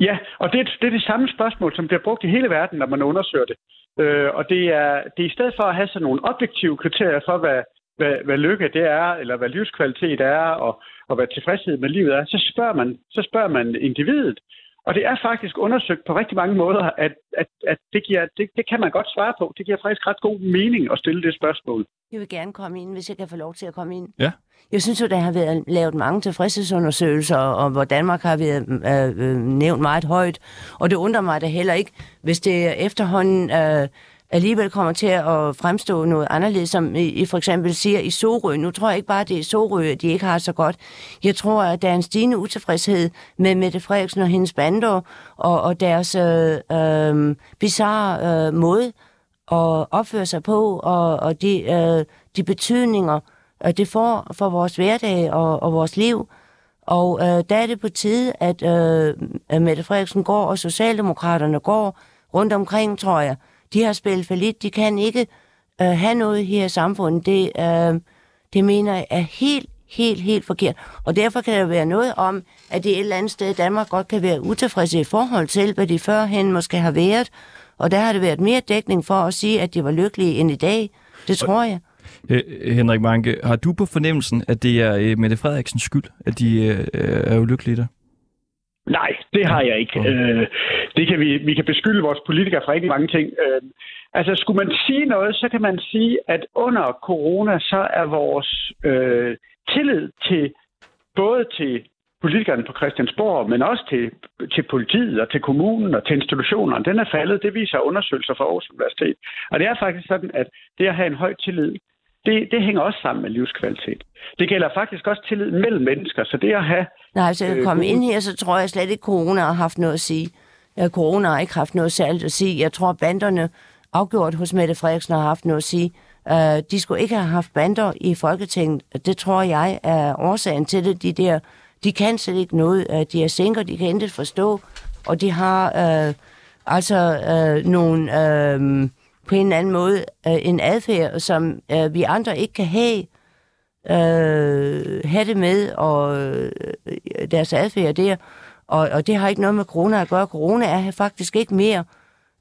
Ja, og det, det er det samme spørgsmål, som bliver brugt i hele verden, når man undersøger det. Øh, og det er, det er i stedet for at have sådan nogle objektive kriterier for, hvad, hvad, hvad lykke det er, eller hvad livskvalitet er, og, og hvad tilfredshed med livet er, så spørger man, så spørger man individet. Og det er faktisk undersøgt på rigtig mange måder, at, at, at det, giver, det, det kan man godt svare på. Det giver faktisk ret god mening at stille det spørgsmål. Jeg vil gerne komme ind, hvis jeg kan få lov til at komme ind. Ja. Jeg synes jo, der har været lavet mange tilfredshedsundersøgelser, og hvor Danmark har været øh, øh, nævnt meget højt. Og det undrer mig da heller ikke, hvis det efterhånden øh, alligevel kommer til at fremstå noget anderledes, som I, I for eksempel siger i Sorø. Nu tror jeg ikke bare, det er Sorø, at de ikke har så godt. Jeg tror, at der er en stigende utilfredshed med Mette Frederiksen og hendes bander, og, og deres øh, øh, bizarre øh, måde at opføre sig på, og, og de, øh, de betydninger, øh, det får for vores hverdag og, og vores liv. Og øh, der er det på tide, at øh, at Mette Frederiksen går, og Socialdemokraterne går rundt omkring, tror jeg. De har spillet for lidt. De kan ikke øh, have noget her i samfundet, det, øh, det mener jeg er helt, helt, helt forkert. Og derfor kan der være noget om, at det et eller andet sted i Danmark godt kan være utilfredse i forhold til, hvad de førhen måske har været. Og der har det været mere dækning for at sige, at de var lykkelige end i dag. Det tror jeg. Øh, øh, Henrik Manke, har du på fornemmelsen, at det er øh, Mette Frederiksens skyld, at de øh, er ulykkelige der? Nej, det har jeg ikke. Øh, det kan vi, vi kan beskylde vores politikere for rigtig mange ting. Øh, altså, skulle man sige noget, så kan man sige, at under corona, så er vores øh, tillid til både til politikerne på Christiansborg, men også til, til politiet og til kommunen og til institutionerne, den er faldet. Det viser undersøgelser fra Aarhus Universitet. Og det er faktisk sådan, at det at have en høj tillid, det, det hænger også sammen med livskvalitet. Det gælder faktisk også tillid mellem mennesker, så det at have... Nej, hvis jeg øh, komme ind her, så tror jeg slet ikke, corona har haft noget at sige. Ja, corona har ikke haft noget særligt at sige. Jeg tror, banderne afgjort hos Mette Frederiksen har haft noget at sige. Uh, de skulle ikke have haft bander i Folketinget. Det tror jeg er årsagen til det. De der, de kan slet ikke noget. Uh, de er sænker, de kan intet forstå. Og de har uh, altså uh, nogle, uh, på en eller anden måde, øh, en adfærd, som øh, vi andre ikke kan have øh, have det med, og øh, deres adfærd der. Og, og det har ikke noget med corona at gøre. Corona er her faktisk ikke mere.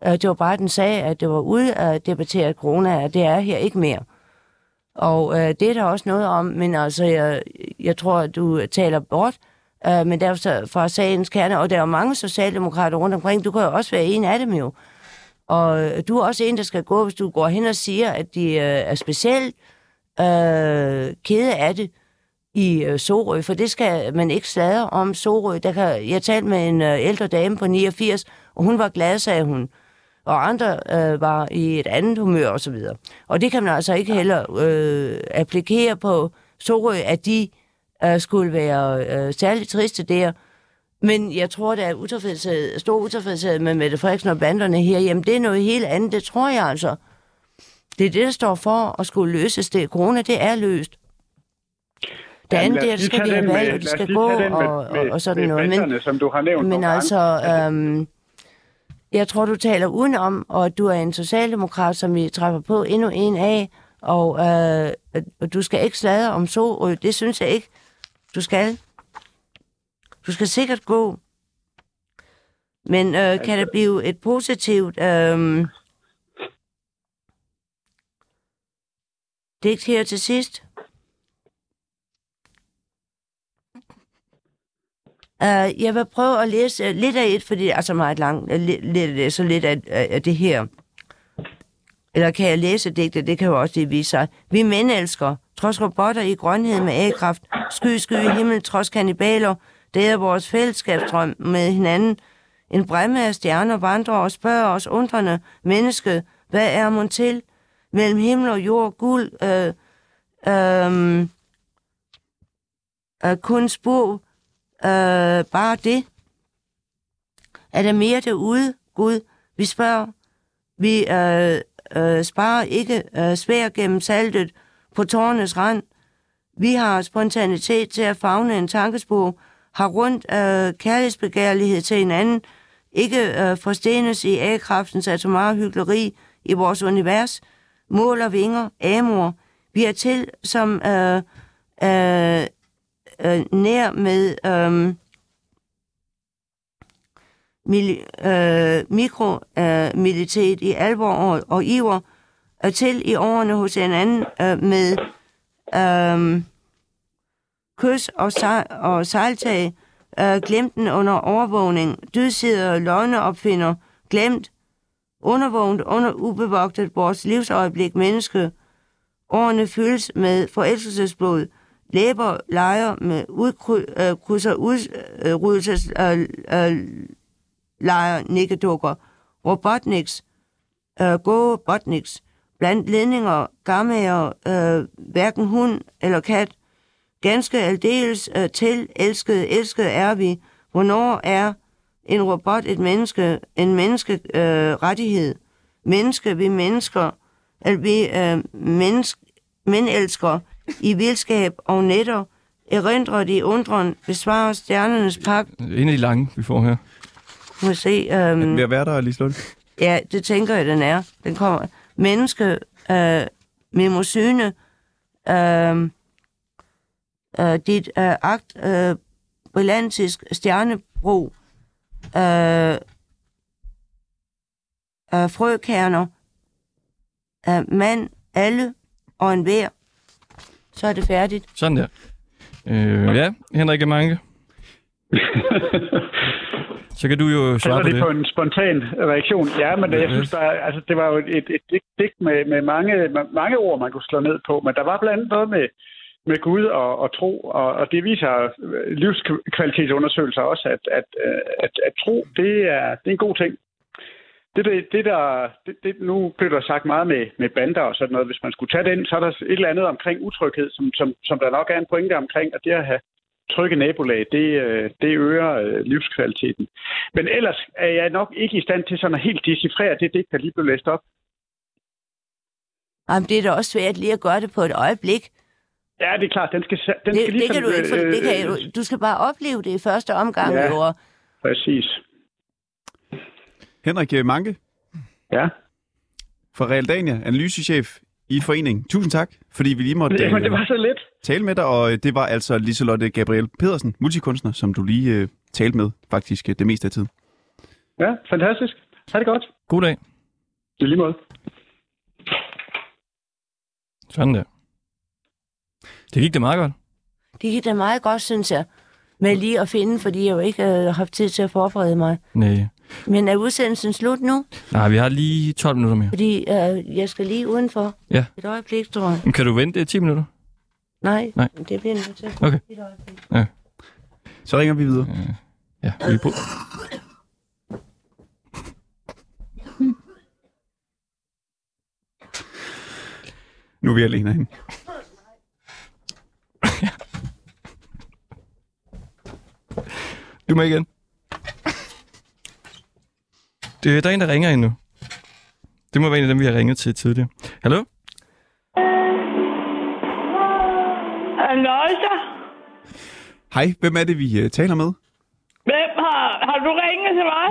Øh, det var bare, den sagde, at det var ude at debattere corona, at det er her ikke mere. Og øh, det er der også noget om, men altså, jeg, jeg tror, at du taler bort, øh, men derfor er fra sagens kerne, og der er jo mange socialdemokrater rundt omkring, du kan jo også være en af dem jo. Og du er også en, der skal gå, hvis du går hen og siger, at de øh, er specielt øh, kede af det i øh, Sorø, for det skal man ikke sladre om Sorø. Der kan, jeg talte med en øh, ældre dame på 89, og hun var glad, sagde hun. Og andre øh, var i et andet humør og så videre. Og det kan man altså ikke heller øh, applikere på Sorø, at de øh, skulle være øh, særligt triste der. Men jeg tror, der er utilfredshed, stor utilfredshed med Mette Frederiksen og banderne her. Jamen, det er noget helt andet, det tror jeg altså. Det er det, der står for at skulle løses. Det, corona, det er løst. Det andet, der lige skal vi have valg, og de skal gå med- og, og, og sådan noget. Men, som du har nævnt men altså, øhm, jeg tror, du taler udenom, og du er en socialdemokrat, som vi træffer på endnu en af, og øh, og du skal ikke sladre om så, det synes jeg ikke, du skal. Du skal sikkert gå. Men øh, kan det blive et positivt øh, digt her til sidst? Uh, jeg vil prøve at læse uh, lidt af et, fordi det er altså meget langt. Uh, lidt, lidt, så lidt af, af, af det her. Eller kan jeg læse digtet? Det kan jo også lige vise sig. Vi mænd elsker, trods robotter i grønhed med A-kraft, sky, sky i himmel, trods kannibaler, det er vores fællesskabsdrøm med hinanden. En bremme af stjerner vandrer og spørger os undrende, menneske, hvad er man til? Mellem himmel og jord, guld, øh, øh, øh, kun spor, øh, bare det. Er der mere derude, Gud? Vi spørger. Vi øh, øh, sparer ikke øh, svær gennem saltet på tårnes rand. Vi har spontanitet til at fagne en tankespor, har rundt øh, kærlighedsbegærlighed til hinanden, ikke øh, forstenes i A-kraftens atomare hyggeleri i vores univers, måler vinger, amor. Vi er til som øh, øh, øh, nær med øhm, øh, mil, øh, mikromilitet i alvor og, og iver, og til i årene hos hinanden øh, med øh, kys og, sej, og sejltag, øh, glemten under overvågning, dydsider, løgne opfinder, glemt, undervågnet, under ubevogtet vores livsøjeblik menneske. Årene fyldes med forelskelsesblod, læber leger med udkrydser øh, udryddelses øh, øh, øh, leger nikkedukker, robotniks, øh, gå botniks, blandt ledninger, gammager, øh, hverken hund eller kat, ganske aldeles øh, til elskede, elskede er vi. Hvornår er en robot et menneske, en menneske øh, rettighed? Menneske, vi mennesker, at vi øh, menneske, men elsker i vildskab og netter, erindrer de undren, besvarer stjernernes pak. En af de lange, vi får her. Må se, øhm, Ved at være der, Lislund. ja, det tænker jeg, den er. Den kommer. Menneske, øh, Mimosyne, øh, øh, dit øh, akt, øh, brillantisk stjernebro, øh, øh, frøkerner, øh, mand, alle og en vær. Så er det færdigt. Sådan der. Øh, ja, Henrik Manke. Så kan du jo svare Kalder på det det. på en spontan reaktion? Ja, men jeg synes, der, er- altså, det var jo et, et digt, digt med, med mange, mange ord, man kunne slå ned på. Men der var blandt andet noget med, med Gud og, og tro, og, og det viser livskvalitetsundersøgelser også, at, at, at, at tro, det er, det er en god ting. Det, det, det der, det, det, nu blev der sagt meget med, med bander og sådan noget. Hvis man skulle tage den, så er der et eller andet omkring utryghed, som, som, som der nok er en pointe omkring, og det at have trygge nabolag, det, øh, det øger øh, livskvaliteten. Men ellers er jeg nok ikke i stand til sådan at helt decifrere det digt, der lige blev læst op. Jamen, det er da også svært lige at gøre det på et øjeblik. Ja, det er klart. Den skal, den Det, skal det ligesom... kan du ikke, for, det kan, øh, du, du skal bare opleve det i første omgang, Ja. og- Præcis. Henrik øh, Manke Ja. fra Realdania, analysechef i foreningen. Tusind tak, fordi vi lige måtte Jamen, det øh, var så lidt. tale med dig, og øh, det var altså Liselotte Gabriel Pedersen, multikunstner, som du lige øh, talte med faktisk øh, det meste af tiden. Ja, fantastisk. Ha' det godt. God dag. I lige måde. Sådan der. Det gik da meget godt. Det gik da meget godt, synes jeg, med lige at finde, fordi jeg jo ikke øh, har haft tid til at forberede mig. Nej. Men er udsendelsen slut nu? Nej, vi har lige 12 minutter mere. Fordi øh, jeg skal lige udenfor. Ja. Et øjeblik, tror jeg. Men Kan du vente øh, 10 minutter? Nej, Nej. det bliver jeg nødt til. Okay. Et øjeblik. Så ringer vi videre. Ja, vi er på. Nu er vi alene herinde. Du må igen. Det, der er en, der ringer ind nu. Det må være en af dem, vi har ringet til tidligere. Hallo? Annoncer? Hej, hvem er det, vi øh, taler med? Hvem har, har du ringet til mig?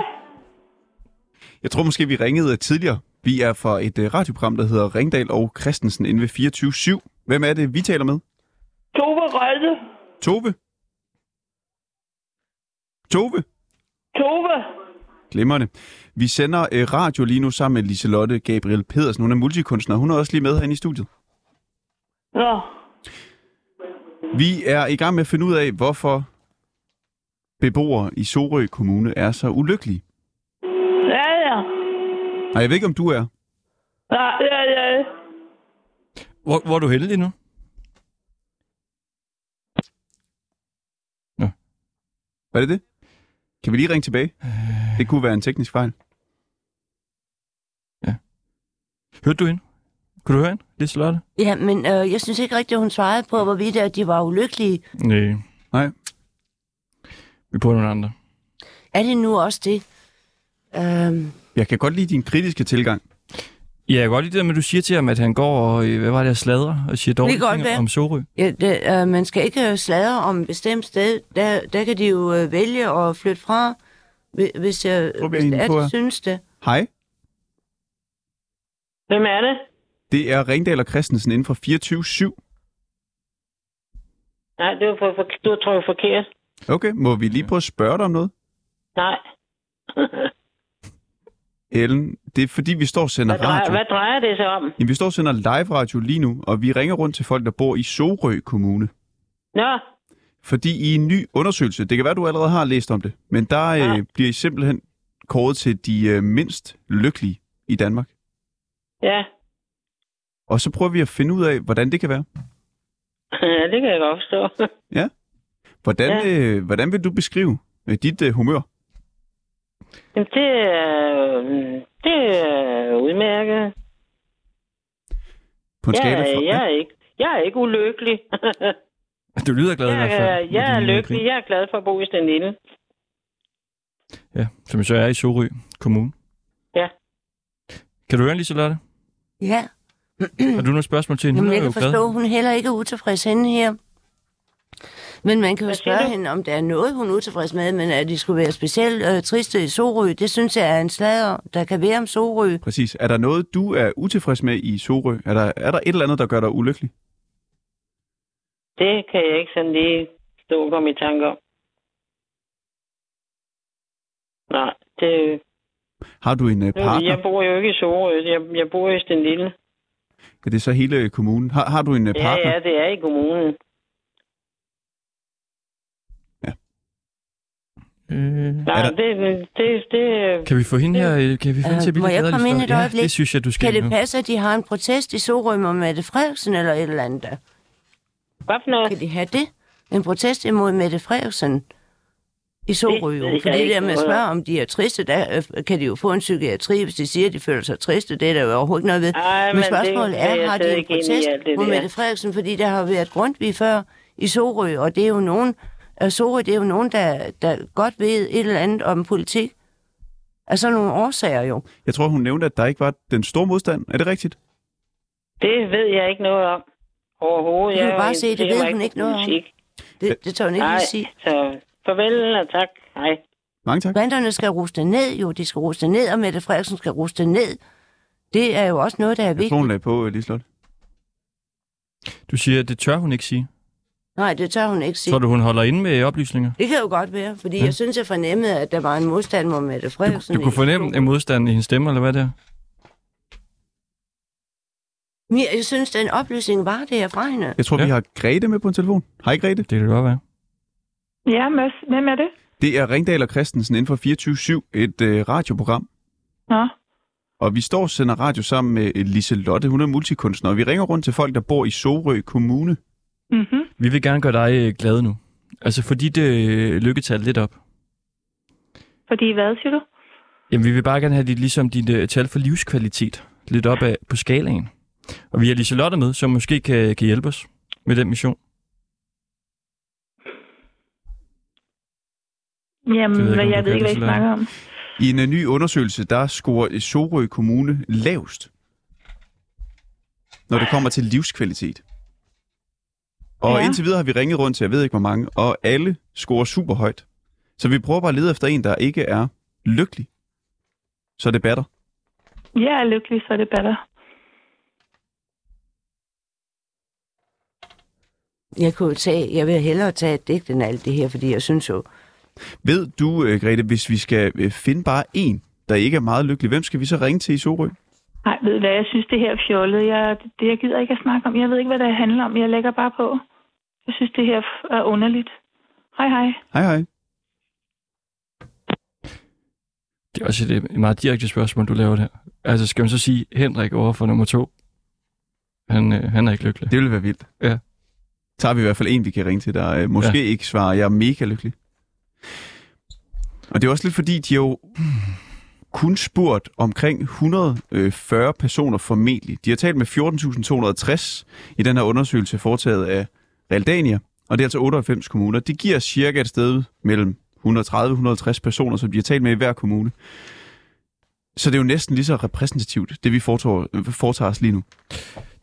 Jeg tror måske, vi ringede øh, tidligere. Vi er fra et øh, radioprogram, der hedder Ringdal og Christensen inde ved 24-7. Hvem er det, vi taler med? Tove Røde. Tove? Tove? Tove. Glimrende. Vi sender øh, radio lige nu sammen med Liselotte Gabriel Pedersen. Hun er multikunstner. Hun er også lige med herinde i studiet. Nå, Vi er i gang med at finde ud af, hvorfor beboere i Sorø Kommune er så ulykkelige. ja, ja. Og jeg ved ikke, om du er. Nej, ja, ja. Hvor, hvor er du heldig nu? Var det det? Kan vi lige ringe tilbage? Det kunne være en teknisk fejl. Hørte du hende? Kunne du høre hende, Liselotte? Ja, men øh, jeg synes ikke rigtigt, at hun svarede på, hvorvidt at de var ulykkelige. Nej. Nej. Vi prøver nogle andre. Er det nu også det? Øhm, Jeg kan godt lide din kritiske tilgang. Ja, jeg kan godt lide det der med, at du siger til ham, at han går og, øh, hvad var det, jeg sladrer og siger dårlige Det ting være. om Sorø. ja, det, øh, man skal ikke øh, sladre om et bestemt sted. Der, der kan de jo øh, vælge at flytte fra, hvi- hvis, jeg, Prøv hvis det er, de synes det. Hej, Hvem er det? det er Ringdal og Christensen inden for 24-7. Nej, det var for, for, du har trykket forkert. Okay, må vi lige prøve at spørge dig om noget? Nej. Ellen, det er fordi, vi står og sender Hvad drejer, radio. hvad drejer det sig om? Jamen, vi står og sender live radio lige nu, og vi ringer rundt til folk, der bor i Sorø Kommune. Nå, Fordi i en ny undersøgelse, det kan være, du allerede har læst om det, men der Ja. øh, bliver I simpelthen kåret til de øh, mindst lykkelige i Danmark. ja. Og så prøver vi at finde ud af, hvordan det kan være. ja, det kan jeg godt forstå. Hvordan, Ja. øh, hvordan vil du beskrive øh, dit øh, humør? Jamen, det er, det er udmærket. På en skala Jeg, fra... jeg, er ikke, jeg er ikke ulykkelig. Du lyder glad i hvert jeg, fald. er- jeg er lykkelig. krig. Jeg er glad for at bo i Stenlille. Ja, som så er i Sorø Kommune. Ja. Kan du høre, Liselotte? Ja, Har du nogle spørgsmål til hende? Hun Jamen, er jeg kan forstå, at hun heller ikke er utilfreds henne her. Men man kan jo spørge du? hende, om der er noget, hun er utilfreds med, men at de skulle være specielt øh, triste i Sorø, det synes jeg er en slader, der kan være om Sorø. Præcis. Er der noget, du er utilfreds med i Sorø? Er der, er der et eller andet, der gør dig ulykkelig? Det kan jeg ikke sådan lige stå og komme i tanke om. Nej, det, Har du en uh, partner? jeg bor jo ikke i Sorø. Jeg, jeg bor i Sten Lille. Ja, det er så hele kommunen. Har, har du en uh, Ja, partner? ja, det er i kommunen. Øh, Nej, Er det, det, det, kan vi få hende her? øh, Kan vi få hende Øh, til at blive må lidt jeg komme ind et Ja, øjeblik? det synes jeg, du skal Kan det nu. passe, at de har en protest i Sorø med Mette Frederiksen eller et eller andet? der? hvad for noget? Kan de have det? En protest imod Mette Frederiksen i Sorø? Jo? jeg For det der med at spørge, om de er triste, der øh, kan de jo få en psykiatri, hvis de siger, at de føler sig triste. Det er der jo overhovedet ikke noget ved. Ej, Men men spørgsmålet det er har de en protest mod der. Mette Frederiksen? Fordi der har været Grundtvig før i Sorø, og det er jo nogen, Sorø, det er jo nogen, der, der godt ved et eller andet om politik. Af sådan nogle årsager jo. Jeg tror, hun nævnte, at der ikke var den store modstand. Er det rigtigt? Det ved jeg ikke noget om. Overhovedet. Det kan Jeg du bare se, det ved hun ikke noget om. Det, det tør hun ikke Nej, lige sige. så farvel og tak. Hej. Mange tak. Banderne skal ruste ned, jo, de skal ruste ned, og Mette Frederiksen skal ruste ned. Det er jo også noget, der er Jeg tror, vigtigt. hun lagde på, uh, Liselott. Du siger, at det tør hun ikke sige. Nej, det tør hun ikke sige. Tror du, hun holder inde med oplysninger? Det kan jo godt være, fordi Ja. jeg synes, jeg fornemmede, at der var en modstand mod Mette Frederiksen. Du kunne i- fornemme en modstand i hendes stemme, eller hvad det er? Men Jeg synes, den oplysning var det her fra hende. Jeg tror, Ja. vi har Grete med på en telefon. Hej Grete. Det kan godt være. Ja, Mads, hvem er det? Det er Ringdal og Christensen inden for 24-7, et uh, radioprogram. Nå, Og vi står og sender radio sammen med øh, Liselotte. Hun er multikunstner, og vi ringer rundt til folk, der bor i Sorø Kommune. mm-hmm. Vi vil gerne gøre dig øh, glad nu. Altså, fordi det øh, lykketal lidt op. fordi hvad siger du? Jamen, vi vil bare gerne have dit, ligesom dit uh, tal for livskvalitet lidt op af, på skalaen. Og vi har Liselotte med, som måske kan, kan hjælpe os med den mission. Jamen, Det ved jeg jeg, ved ikke, hvad I snakker om. I en ny undersøgelse, der scorer Sorø Kommune lavest, når det kommer til livskvalitet. Og ja. Indtil videre har vi ringet rundt til, jeg ved ikke hvor mange, og alle scorer super højt. Så vi prøver bare at lede efter en, der ikke er lykkelig. Så det batter. Jeg er lykkelig, så er det bedre. Jeg kunne tage, jeg vil hellere tage et digt end alt det her, fordi jeg synes jo, Ved du, øh, Grete, hvis vi skal øh, finde bare en, der ikke er meget lykkelig, hvem skal vi så ringe til i Sorø? Nej, ved du hvad, jeg synes, det her er fjollet. Jeg, det, jeg gider ikke at snakke om. Jeg ved ikke, hvad det handler om. Jeg lægger bare på. Jeg synes, det her er underligt. Hej, hej. Hej hej. Det er også et, øh, et meget direkte spørgsmål, du laver der. Altså, skal man så sige Henrik over for nummer to? Han, øh, han er ikke lykkelig. Det ville være vildt. Ja. Så har vi i hvert fald en, vi kan ringe til, der øh, måske ja. ikke svarer, jeg er mega lykkelig. Og det er også lidt fordi, de jo kun spurgt omkring 140 personer formentlig. De har talt med 14.260 i den her undersøgelse foretaget af Realdania, og det er altså 98 kommuner. Det giver cirka et sted mellem 130-150 personer, som de har talt med i hver kommune. Så det er jo næsten lige så repræsentativt, det vi foretager, foretager os lige nu.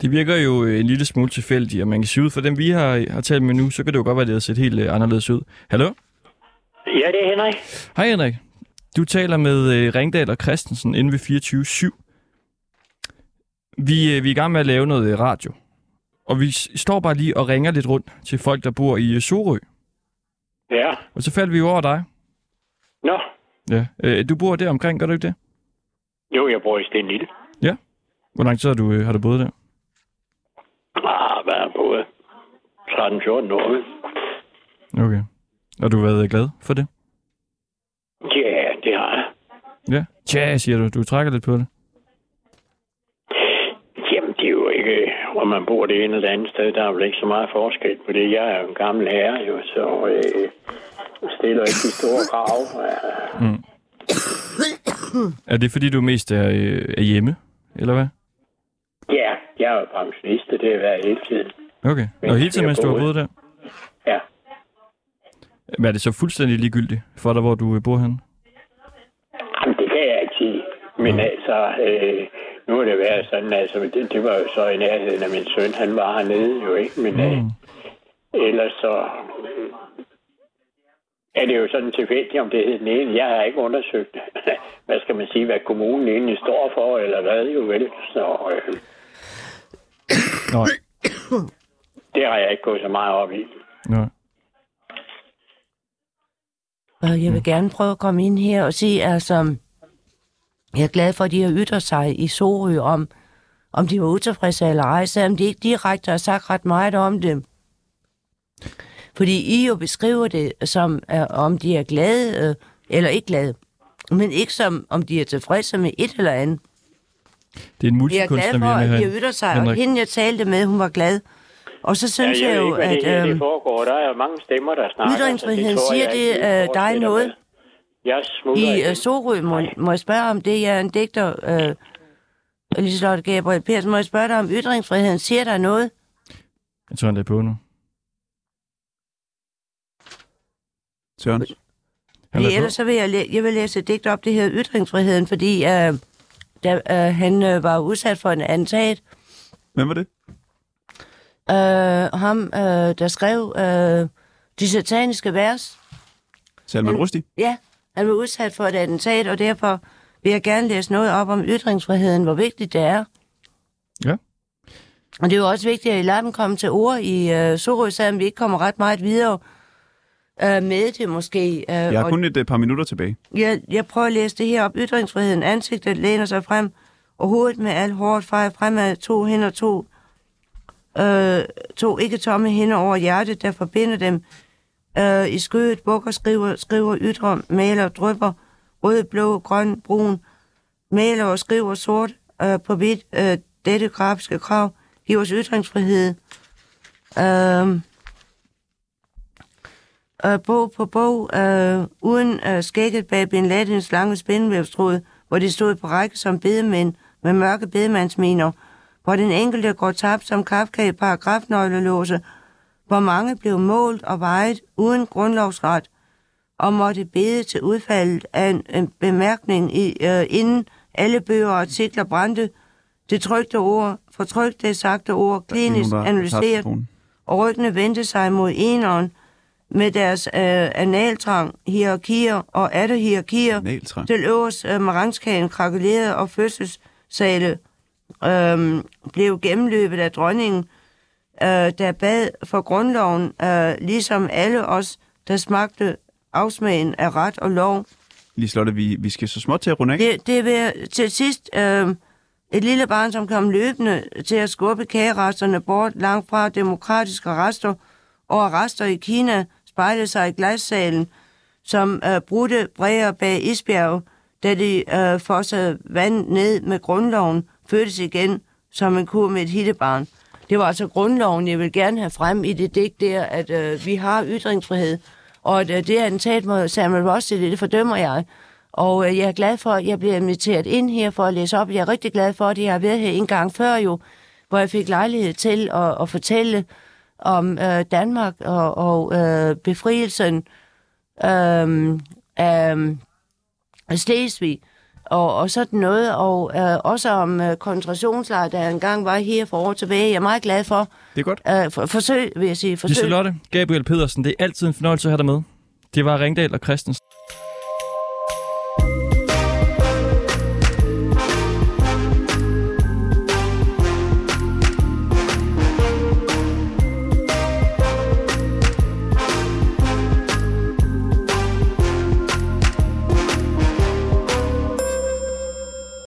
Det virker jo øh, en lille smule tilfældigt, og man kan sige ud for dem, vi har, har talt med nu, så kan det jo godt være, at det har set helt øh, anderledes ud. Hallo? Ja, det er Henrik. Hej Henrik. Du taler med øh, Ringdal og Christensen inde ved 24-7. Vi, øh, vi er i gang med at lave noget radio. Og vi står bare lige og ringer lidt rundt til folk, der bor i øh, Sorø. Ja. Og så faldt vi jo over dig. Nå, Ja. Øh, du bor der omkring, gør du ikke det? jo, jeg bor i Sten Lille. Ja. Hvor lang tid har du, øh, har du boet der? Ah, hvad er på? 13-14 år. Okay. Og du har været øh, glad for det? Ja, det har jeg. Ja. Tja, siger du. Du trækker lidt på det. Jamen, det er jo ikke, om man bor det ene eller det andet sted, der er vel ikke så meget forskel på det. Jeg er jo en gammel herre, jo, så øh, stiller ikke de store krav. Ja. Mm. Er det fordi, du mest er, øh, er hjemme, eller hvad? Ja, jeg er jo pensionist, og det har været hele tiden. Okay. Og hele tiden, mens du har boet der? Ja. Men er det så fuldstændig ligegyldigt for dig, hvor du øh, bor henne? Jamen, det kan jeg ikke sige. Men mm. altså, øh, nu har det været sådan, altså, det, det var jo så i nærheden af min søn, han var hernede jo, ikke? Men øh, Mm. ellers så, er det jo sådan tilfældigt, om det hed den ene. Jeg har ikke undersøgt, hvad skal man sige, hvad kommunen egentlig står for, eller hvad, jo vel. Så øh, Nej. det har jeg ikke gået så meget op i. Nej. Jeg vil gerne prøve at komme ind her og sige, altså, jeg er glad for, at de har ytret sig i Sorø om, om de var utilfredse eller ej, selvom de ikke direkte har sagt ret meget om det. Fordi I jo beskriver det som, uh, om de er glade uh, eller ikke glade, men ikke som, om de er tilfredse med et eller andet. Det er en Jeg er multikunstner, glad vi for, med at de ytret sig, og Henrik. hende jeg talte med, hun var glad. Og så synes ja, jeg, jeg jo, ikke, at det, her, det øh, foregår. Der er mange stemmer, der snakker. ytringsfriheden så tror siger det øh, dig noget. med. Jeg smutter I uh, Sorø, må, må jeg spørge om det? Jeg er en digter, uh, Liselotte Gabriel Persen. Må jeg spørge dig om ytringsfriheden? Siger der noget? Jeg tror, han er på nu. Søren. Han Fordi er på. ellers så vil jeg, læ- jeg vil læse et digt op, det her ytringsfriheden, fordi uh, da, uh, han uh, var udsat for en attentat. Hvem var det? Uh, ham, uh, der skrev uh, de sataniske vers. Salman Rushdie? Ja, han var udsat for et attentat, og derfor vil jeg gerne læse noget op om ytringsfriheden, hvor vigtigt det er. Ja. Og det er jo også vigtigt, at I lader dem komme til ord i uh, Sorø, selvom vi ikke kommer ret meget videre uh, med det måske. Uh, Jeg har og kun et øh, par minutter tilbage. jeg, jeg prøver at læse det her op. Ytringsfriheden, ansigtet læner sig frem, og hovedet med alt hårdt fejrer fremad, to hænder, to, øh, to ikke tomme hænder over hjertet, der forbinder dem øh, i skødet, bukker, skriver, skriver, ytrer, maler, drypper, rød, blå, grøn, brun, maler og skriver sort øh, på hvidt, øh, dette grafiske krav, giver os ytringsfrihed. Øh, øh, bog på bog, øh, uden øh, skægget bag Bin Ladens lange spændevævstråd, hvor de stod på række som bedemænd med mørke bedemandsminer, hvor den enkelte går tabt som Kafka i paragrafnøglelåse, hvor mange blev målt og vejet uden grundlovsret, og måtte bede til udfaldet af en, en bemærkning i, øh, inden alle bøger og artikler brændte, det trygte ord, fortrykte sagte ord, klinisk analyseret, og ryggene vendte sig mod eneren med deres øh, analtrang, hierarkier og atter hierarkier. Analtrang. til øverst øh, maranskagen krakulerede og fødselssale øh, blev gennemløbet af dronningen, øh, der bad for grundloven, øh, ligesom alle os, der smagte afsmagen af ret og lov. Liselotte, vi, vi skal så småt til at runde af. Det, det vil til sidst øh, et lille barn, som kom løbende til at skubbe kageresterne bort langt fra demokratiske rester, og rester i Kina spejlede sig i glassalen, som øh, brudte bræger bag isbjerge, da de øh, fossede vand ned med grundloven, fødtes igen som en kur med et hittebarn. Det var altså grundloven, jeg vil gerne have frem i det digt der, at øh, vi har ytringsfrihed, og at øh, det attentat mod Samuel Rushdie, det fordømmer jeg. Og øh, jeg er glad for, at jeg bliver inviteret ind her for at læse op. Jeg er rigtig glad for, at jeg har været her en gang før jo, hvor jeg fik lejlighed til at, at fortælle om øh, Danmark og, og øh, befrielsen øhm, øh, af, af Slesvig og, og sådan noget, og øh, også om øh, koncentrationslejr, der engang var her for år tilbage. Jeg er meget glad for. Det er godt. Øh, for, forsøg, vil jeg sige. Forsøg. Liselotte Gabriel Pedersen, det er altid en fornøjelse at have dig med. Det var Ringdal og Christensen.